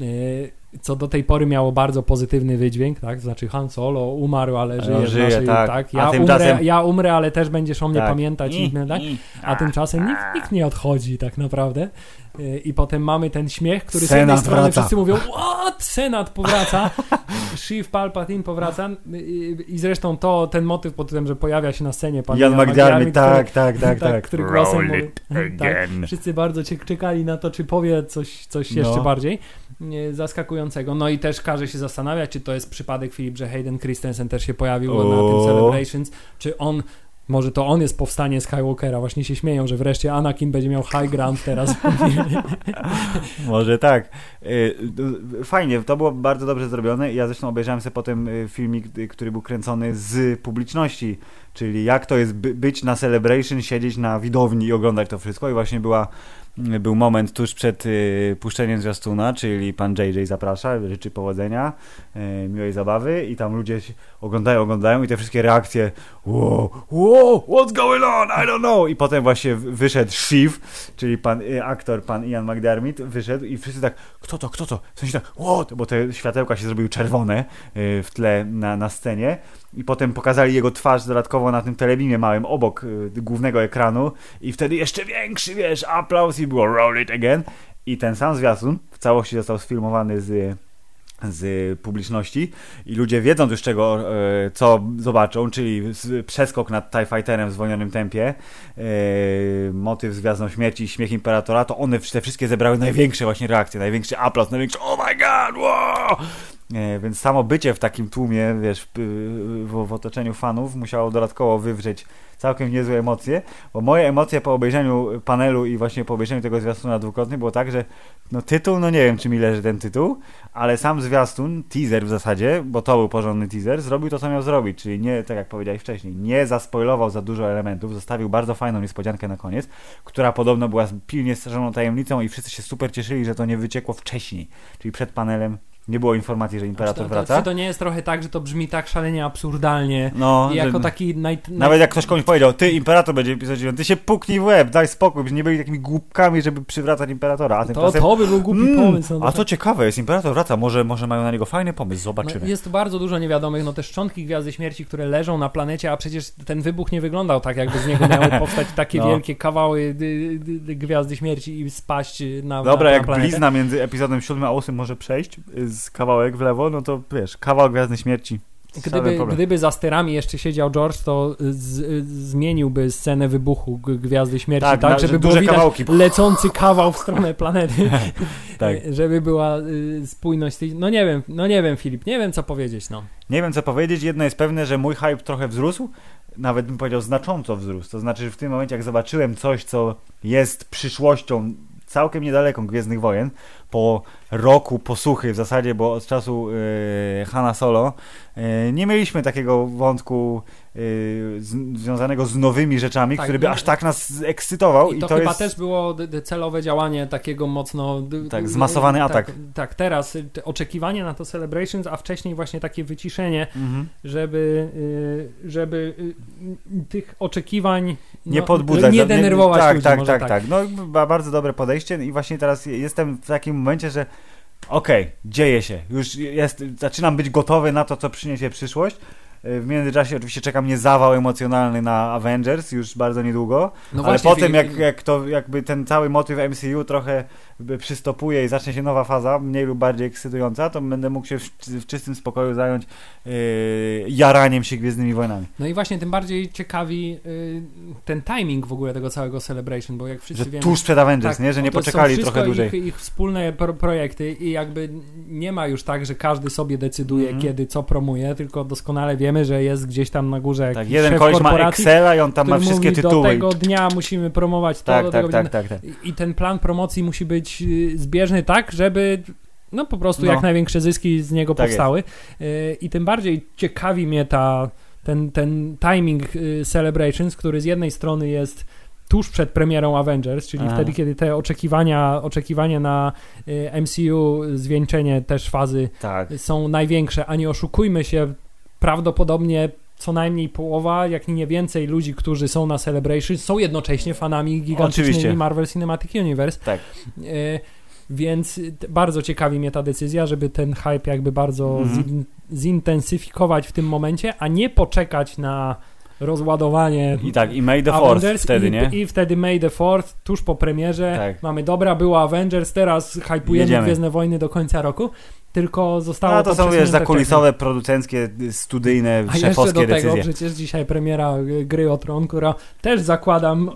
Y, co do tej pory miało bardzo pozytywny wydźwięk, tak? Znaczy Han Solo umarł, ale Ale żyje, w żyje, naszej, tak. tak. A Ja, tymczasem- umrę, ja umrę, ale też będziesz o mnie Tak. pamiętać. I, tak? A tymczasem nikt, nikt nie odchodzi tak naprawdę. Y, I potem mamy ten śmiech, który z jednej Senat strony wraca. wszyscy mówią, what? Senat powraca, Sheev Palpatine powraca i, i zresztą to, ten motyw pod tym, że pojawia się na scenie pan Jan McDiarmid, tak, tak, tak, tak. który głosem mówi, tak, wszyscy bardzo czekali na to, czy powie coś, coś No. jeszcze bardziej e, No i też każe się zastanawiać, czy to jest przypadek, Filip, że Hayden Christensen też się pojawił na O. tym Celebrations, czy on może to on jest powstanie Skywalkera. Właśnie się śmieją, że wreszcie Anakin będzie miał high ground teraz. Może tak. Y, Fajnie, to było bardzo dobrze zrobione. Ja zresztą obejrzałem sobie potem y, filmik, y, który był kręcony z publiczności, czyli jak to jest by, być na Celebration, siedzieć na widowni i oglądać to wszystko. I właśnie była, był moment tuż przed y, puszczeniem zwiastuna, czyli pan JJ zaprasza, życzy powodzenia, y, miłej zabawy i tam ludzie oglądają, oglądają i te wszystkie reakcje wow, wow, what's going on, I don't know. I potem właśnie wyszedł Shiv, czyli pan y, aktor, pan Ian McDermott, wyszedł i wszyscy tak, kto to, kto to? W sensie tak, what? Bo te światełka się zrobiły czerwone w tle na, na scenie i potem pokazali jego twarz dodatkowo na tym telebimie małym obok y, głównego ekranu i wtedy jeszcze większy, wiesz, aplauz i było roll it again. I ten sam zwiastun w całości został sfilmowany z z publiczności i ludzie wiedząc już czego, e, co zobaczą, czyli przeskok nad TIE Fighterem w zwolnionym tempie, e, motyw z Gwiazdą Śmierci i Śmiech Imperatora, to one te wszystkie zebrały największe właśnie reakcje, największy aplauz, największy oh my god, wow! E, Więc samo bycie w takim tłumie, wiesz, w, w, otoczeniu fanów musiało dodatkowo wywrzeć całkiem niezłe emocje, bo moje emocje po obejrzeniu panelu i właśnie po obejrzeniu tego zwiastuna dwukrotnie było tak, że no tytuł, no nie wiem czy mi leży ten tytuł, ale sam zwiastun, teaser w zasadzie, bo to był porządny teaser, zrobił to co miał zrobić, czyli nie, tak jak powiedziałeś wcześniej, nie zaspoilował za dużo elementów, zostawił bardzo fajną niespodziankę na koniec, która podobno była pilnie strzeżoną tajemnicą i wszyscy się super cieszyli, że to nie wyciekło wcześniej, czyli przed panelem nie było informacji, że Imperator to, to, wraca. czy to nie jest trochę tak, że to brzmi tak szalenie absurdalnie No, jako taki naj, naj, Nawet jak ktoś komuś powiedział, ty imperator będzie epizod 9, ty się puknij w łeb, daj spokój, byśmy nie byli takimi głupkami, żeby przywracać imperatora. A to, tymczasem, to by był głupi mm, pomysł. No, a to- to ciekawe jest, imperator wraca, może, może mają na niego fajny pomysł, zobaczymy. No, jest bardzo dużo niewiadomych, no te szczątki Gwiazdy Śmierci, które leżą na planecie, a przecież ten wybuch nie wyglądał tak, jakby z niego miały powstać takie No. wielkie kawały Gwiazdy Śmierci i spaść na Dobra, na, na jak planetę. blizna między epizodem 7 a 8 może przejść y, z kawałek w lewo, no to wiesz, kawał Gwiazdy Śmierci. Gdyby, gdyby za sterami jeszcze siedział George, to z, zmieniłby scenę wybuchu Gwiazdy Śmierci Tak, tak, żeby że było widać kawałki. lecący kawał w stronę planety, Tak. Y, żeby była y, spójność tej... No nie wiem, no nie wiem Filip, nie wiem co powiedzieć, no. Nie wiem co powiedzieć, jedno jest pewne, że mój hype trochę wzrósł, nawet bym powiedział znacząco wzrósł. To znaczy, że w tym momencie jak zobaczyłem coś, co jest przyszłością całkiem niedaleko Gwiezdnych Wojen, po roku posłuchy w zasadzie, bo od czasu yy, Hanna Solo yy, nie mieliśmy takiego wątku z, związanego z nowymi rzeczami, Tak, który by aż tak nas ekscytował. I to, to chyba jest... też było celowe działanie takiego mocno... Tak, zmasowany tak, atak. Tak, teraz y, oczekiwanie na to Celebrations, a wcześniej właśnie takie wyciszenie, Mhm. żeby, y, żeby y, tych oczekiwań nie no, podbudzać. nie denerwować Tak, ludzi, tak, może tak, tak. No ba- bardzo dobre podejście i właśnie teraz jestem w takim momencie, że okej, dzieje się. Już jest, zaczynam być gotowy na to, co przyniesie przyszłość. W międzyczasie oczywiście czeka mnie zawał emocjonalny na Avengers już bardzo niedługo, No ale właśnie, potem Filip, jak, jak to jakby ten cały motyw MCU trochę przystopuje i zacznie się nowa faza, mniej lub bardziej ekscytująca, to będę mógł się w, w czystym spokoju zająć yy, jaraniem się Gwiezdnymi Wojnami. No i właśnie tym bardziej ciekawi y, ten timing w ogóle tego całego Celebration, bo jak wszyscy Że wiemy... tuż przed Avengers, tak, nie? Że nie poczekali trochę dłużej. Ich, ich wspólne pro projekty i jakby nie ma już tak, że każdy sobie decyduje, Mhm. kiedy co promuje, tylko doskonale wiemy, że jest gdzieś tam na górze Tak, jeden koleś ma Excela i on tam ma wszystkie mówi, tytuły. do tego dnia musimy promować to, tak, do tak, tego tak, tak, tak. I ten plan promocji musi być y, zbieżny tak, żeby no po prostu No. jak największe zyski z niego Tak powstały. Y, I tym bardziej ciekawi mnie ta, ten, ten timing y, Celebrations, który z jednej strony jest tuż przed premierą Avengers, czyli wtedy, kiedy te oczekiwania, oczekiwania na MCU, zwieńczenie też fazy tak. są największe, a nie oszukujmy się, prawdopodobnie co najmniej połowa, jak nie więcej ludzi, którzy są na Celebration, są jednocześnie fanami gigantycznymi. Marvel Cinematic Universe. Tak. E, więc bardzo ciekawi mnie ta decyzja, żeby ten hype jakby bardzo Mhm. zin, zintensyfikować w tym momencie, a nie poczekać na rozładowanie I tak, i May the Fourth Avengers wtedy, i, nie? I wtedy May the Fourth, tuż po premierze. Tak. Mamy dobra, było Avengers, teraz hypujemy Jedziemy. Gwiezdne Wojny do końca roku. Tylko zostało A to są, wiesz, zakulisowe, producenckie, studyjne. A jeszcze szefowskie do tego decyzje. przecież dzisiaj premiera y, gry o Tron, która też zakładam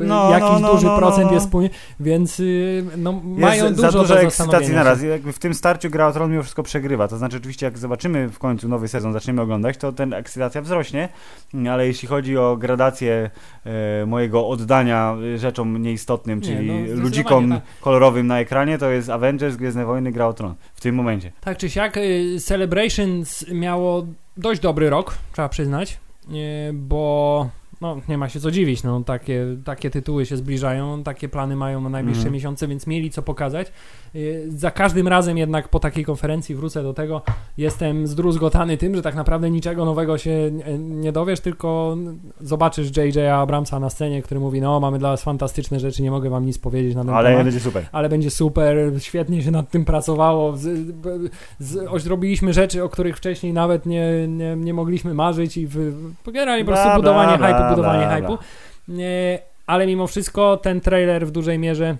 y, No, jakiś no, no, duży no, procent no. jest spójny, więc y, no, mają Jest dużo za dużo do ekscytacji na raz. Jakby w tym starciu Gra o Tron mimo wszystko przegrywa. To znaczy oczywiście jak zobaczymy w końcu nowy sezon, zaczniemy oglądać, to ten ekscytacja wzrośnie, ale jeśli chodzi o gradację e, mojego oddania rzeczom nieistotnym, Nie, czyli no, zdecydowanie ludzikom tak. kolorowym na ekranie, to jest Avengers, Gwiezdne Wojny, Gra o Tron. W tym momencie. Tak czy siak, y, Celebrations miało dość dobry rok, trzeba przyznać, y, bo no, nie ma się co dziwić, no, takie, takie tytuły się zbliżają, takie plany mają na najbliższe Mhm. miesiące, więc mieli co pokazać. Y, Za każdym razem jednak po takiej konferencji, wrócę do tego, jestem zdruzgotany tym, że tak naprawdę niczego nowego się nie- dowiesz, tylko zobaczysz J.J. Abramsa na scenie, który mówi, no mamy dla was fantastyczne rzeczy, nie mogę wam nic powiedzieć na ten Ale temat będzie super. ale będzie super, świetnie się nad tym pracowało. Z, z, zrobiliśmy rzeczy, o których wcześniej nawet nie, nie, nie mogliśmy marzyć i w, generalnie po prostu bla, budowanie bla, budowanie bla, hype'u. Nie, ale mimo wszystko ten trailer w dużej mierze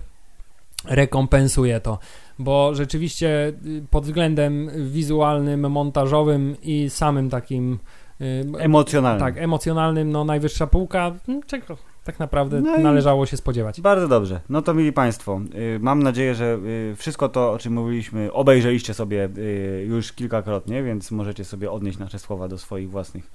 rekompensuje to, bo rzeczywiście y, pod względem wizualnym, montażowym i samym takim y, Emocjonalny. tak, emocjonalnym, no najwyższa półka, m, czego tak naprawdę No należało się spodziewać. Bardzo dobrze. No to mili Państwo, y, mam nadzieję, że wszystko to, o czym mówiliśmy, obejrzeliście sobie już kilkakrotnie, więc możecie sobie odnieść nasze słowa do swoich własnych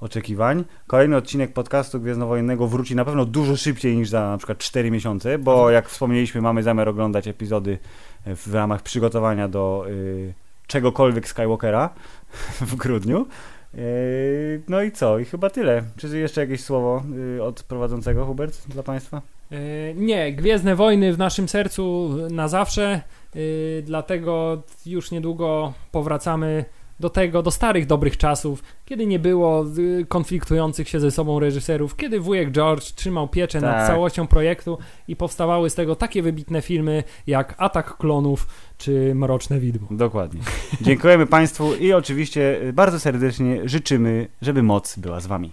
oczekiwań. Kolejny odcinek podcastu Gwiezdnowojennego wróci na pewno dużo szybciej niż za na przykład 4 miesiące, bo jak wspomnieliśmy, mamy zamiar oglądać epizody y, w ramach przygotowania do y, czegokolwiek Skywalkera w grudniu. Y, No i co? I chyba tyle. Czy jeszcze jakieś słowo y, od prowadzącego, Hubert, dla Państwa? E, Nie, Gwiezdne Wojny w naszym sercu na zawsze, e, dlatego już niedługo powracamy do tego, do starych dobrych czasów, kiedy nie było y, konfliktujących się ze sobą reżyserów, kiedy wujek George trzymał pieczę nad Tak. całością projektu i powstawały z tego takie wybitne filmy jak Atak Klonów czy Mroczne Widmo. Dokładnie. Dziękujemy Państwu i oczywiście y, bardzo serdecznie życzymy, żeby moc była z Wami.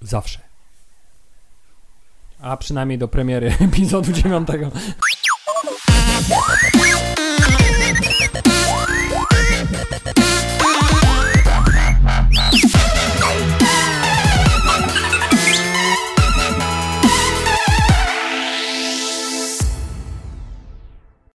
Zawsze. A przynajmniej do premiery epizodu dziewiątego.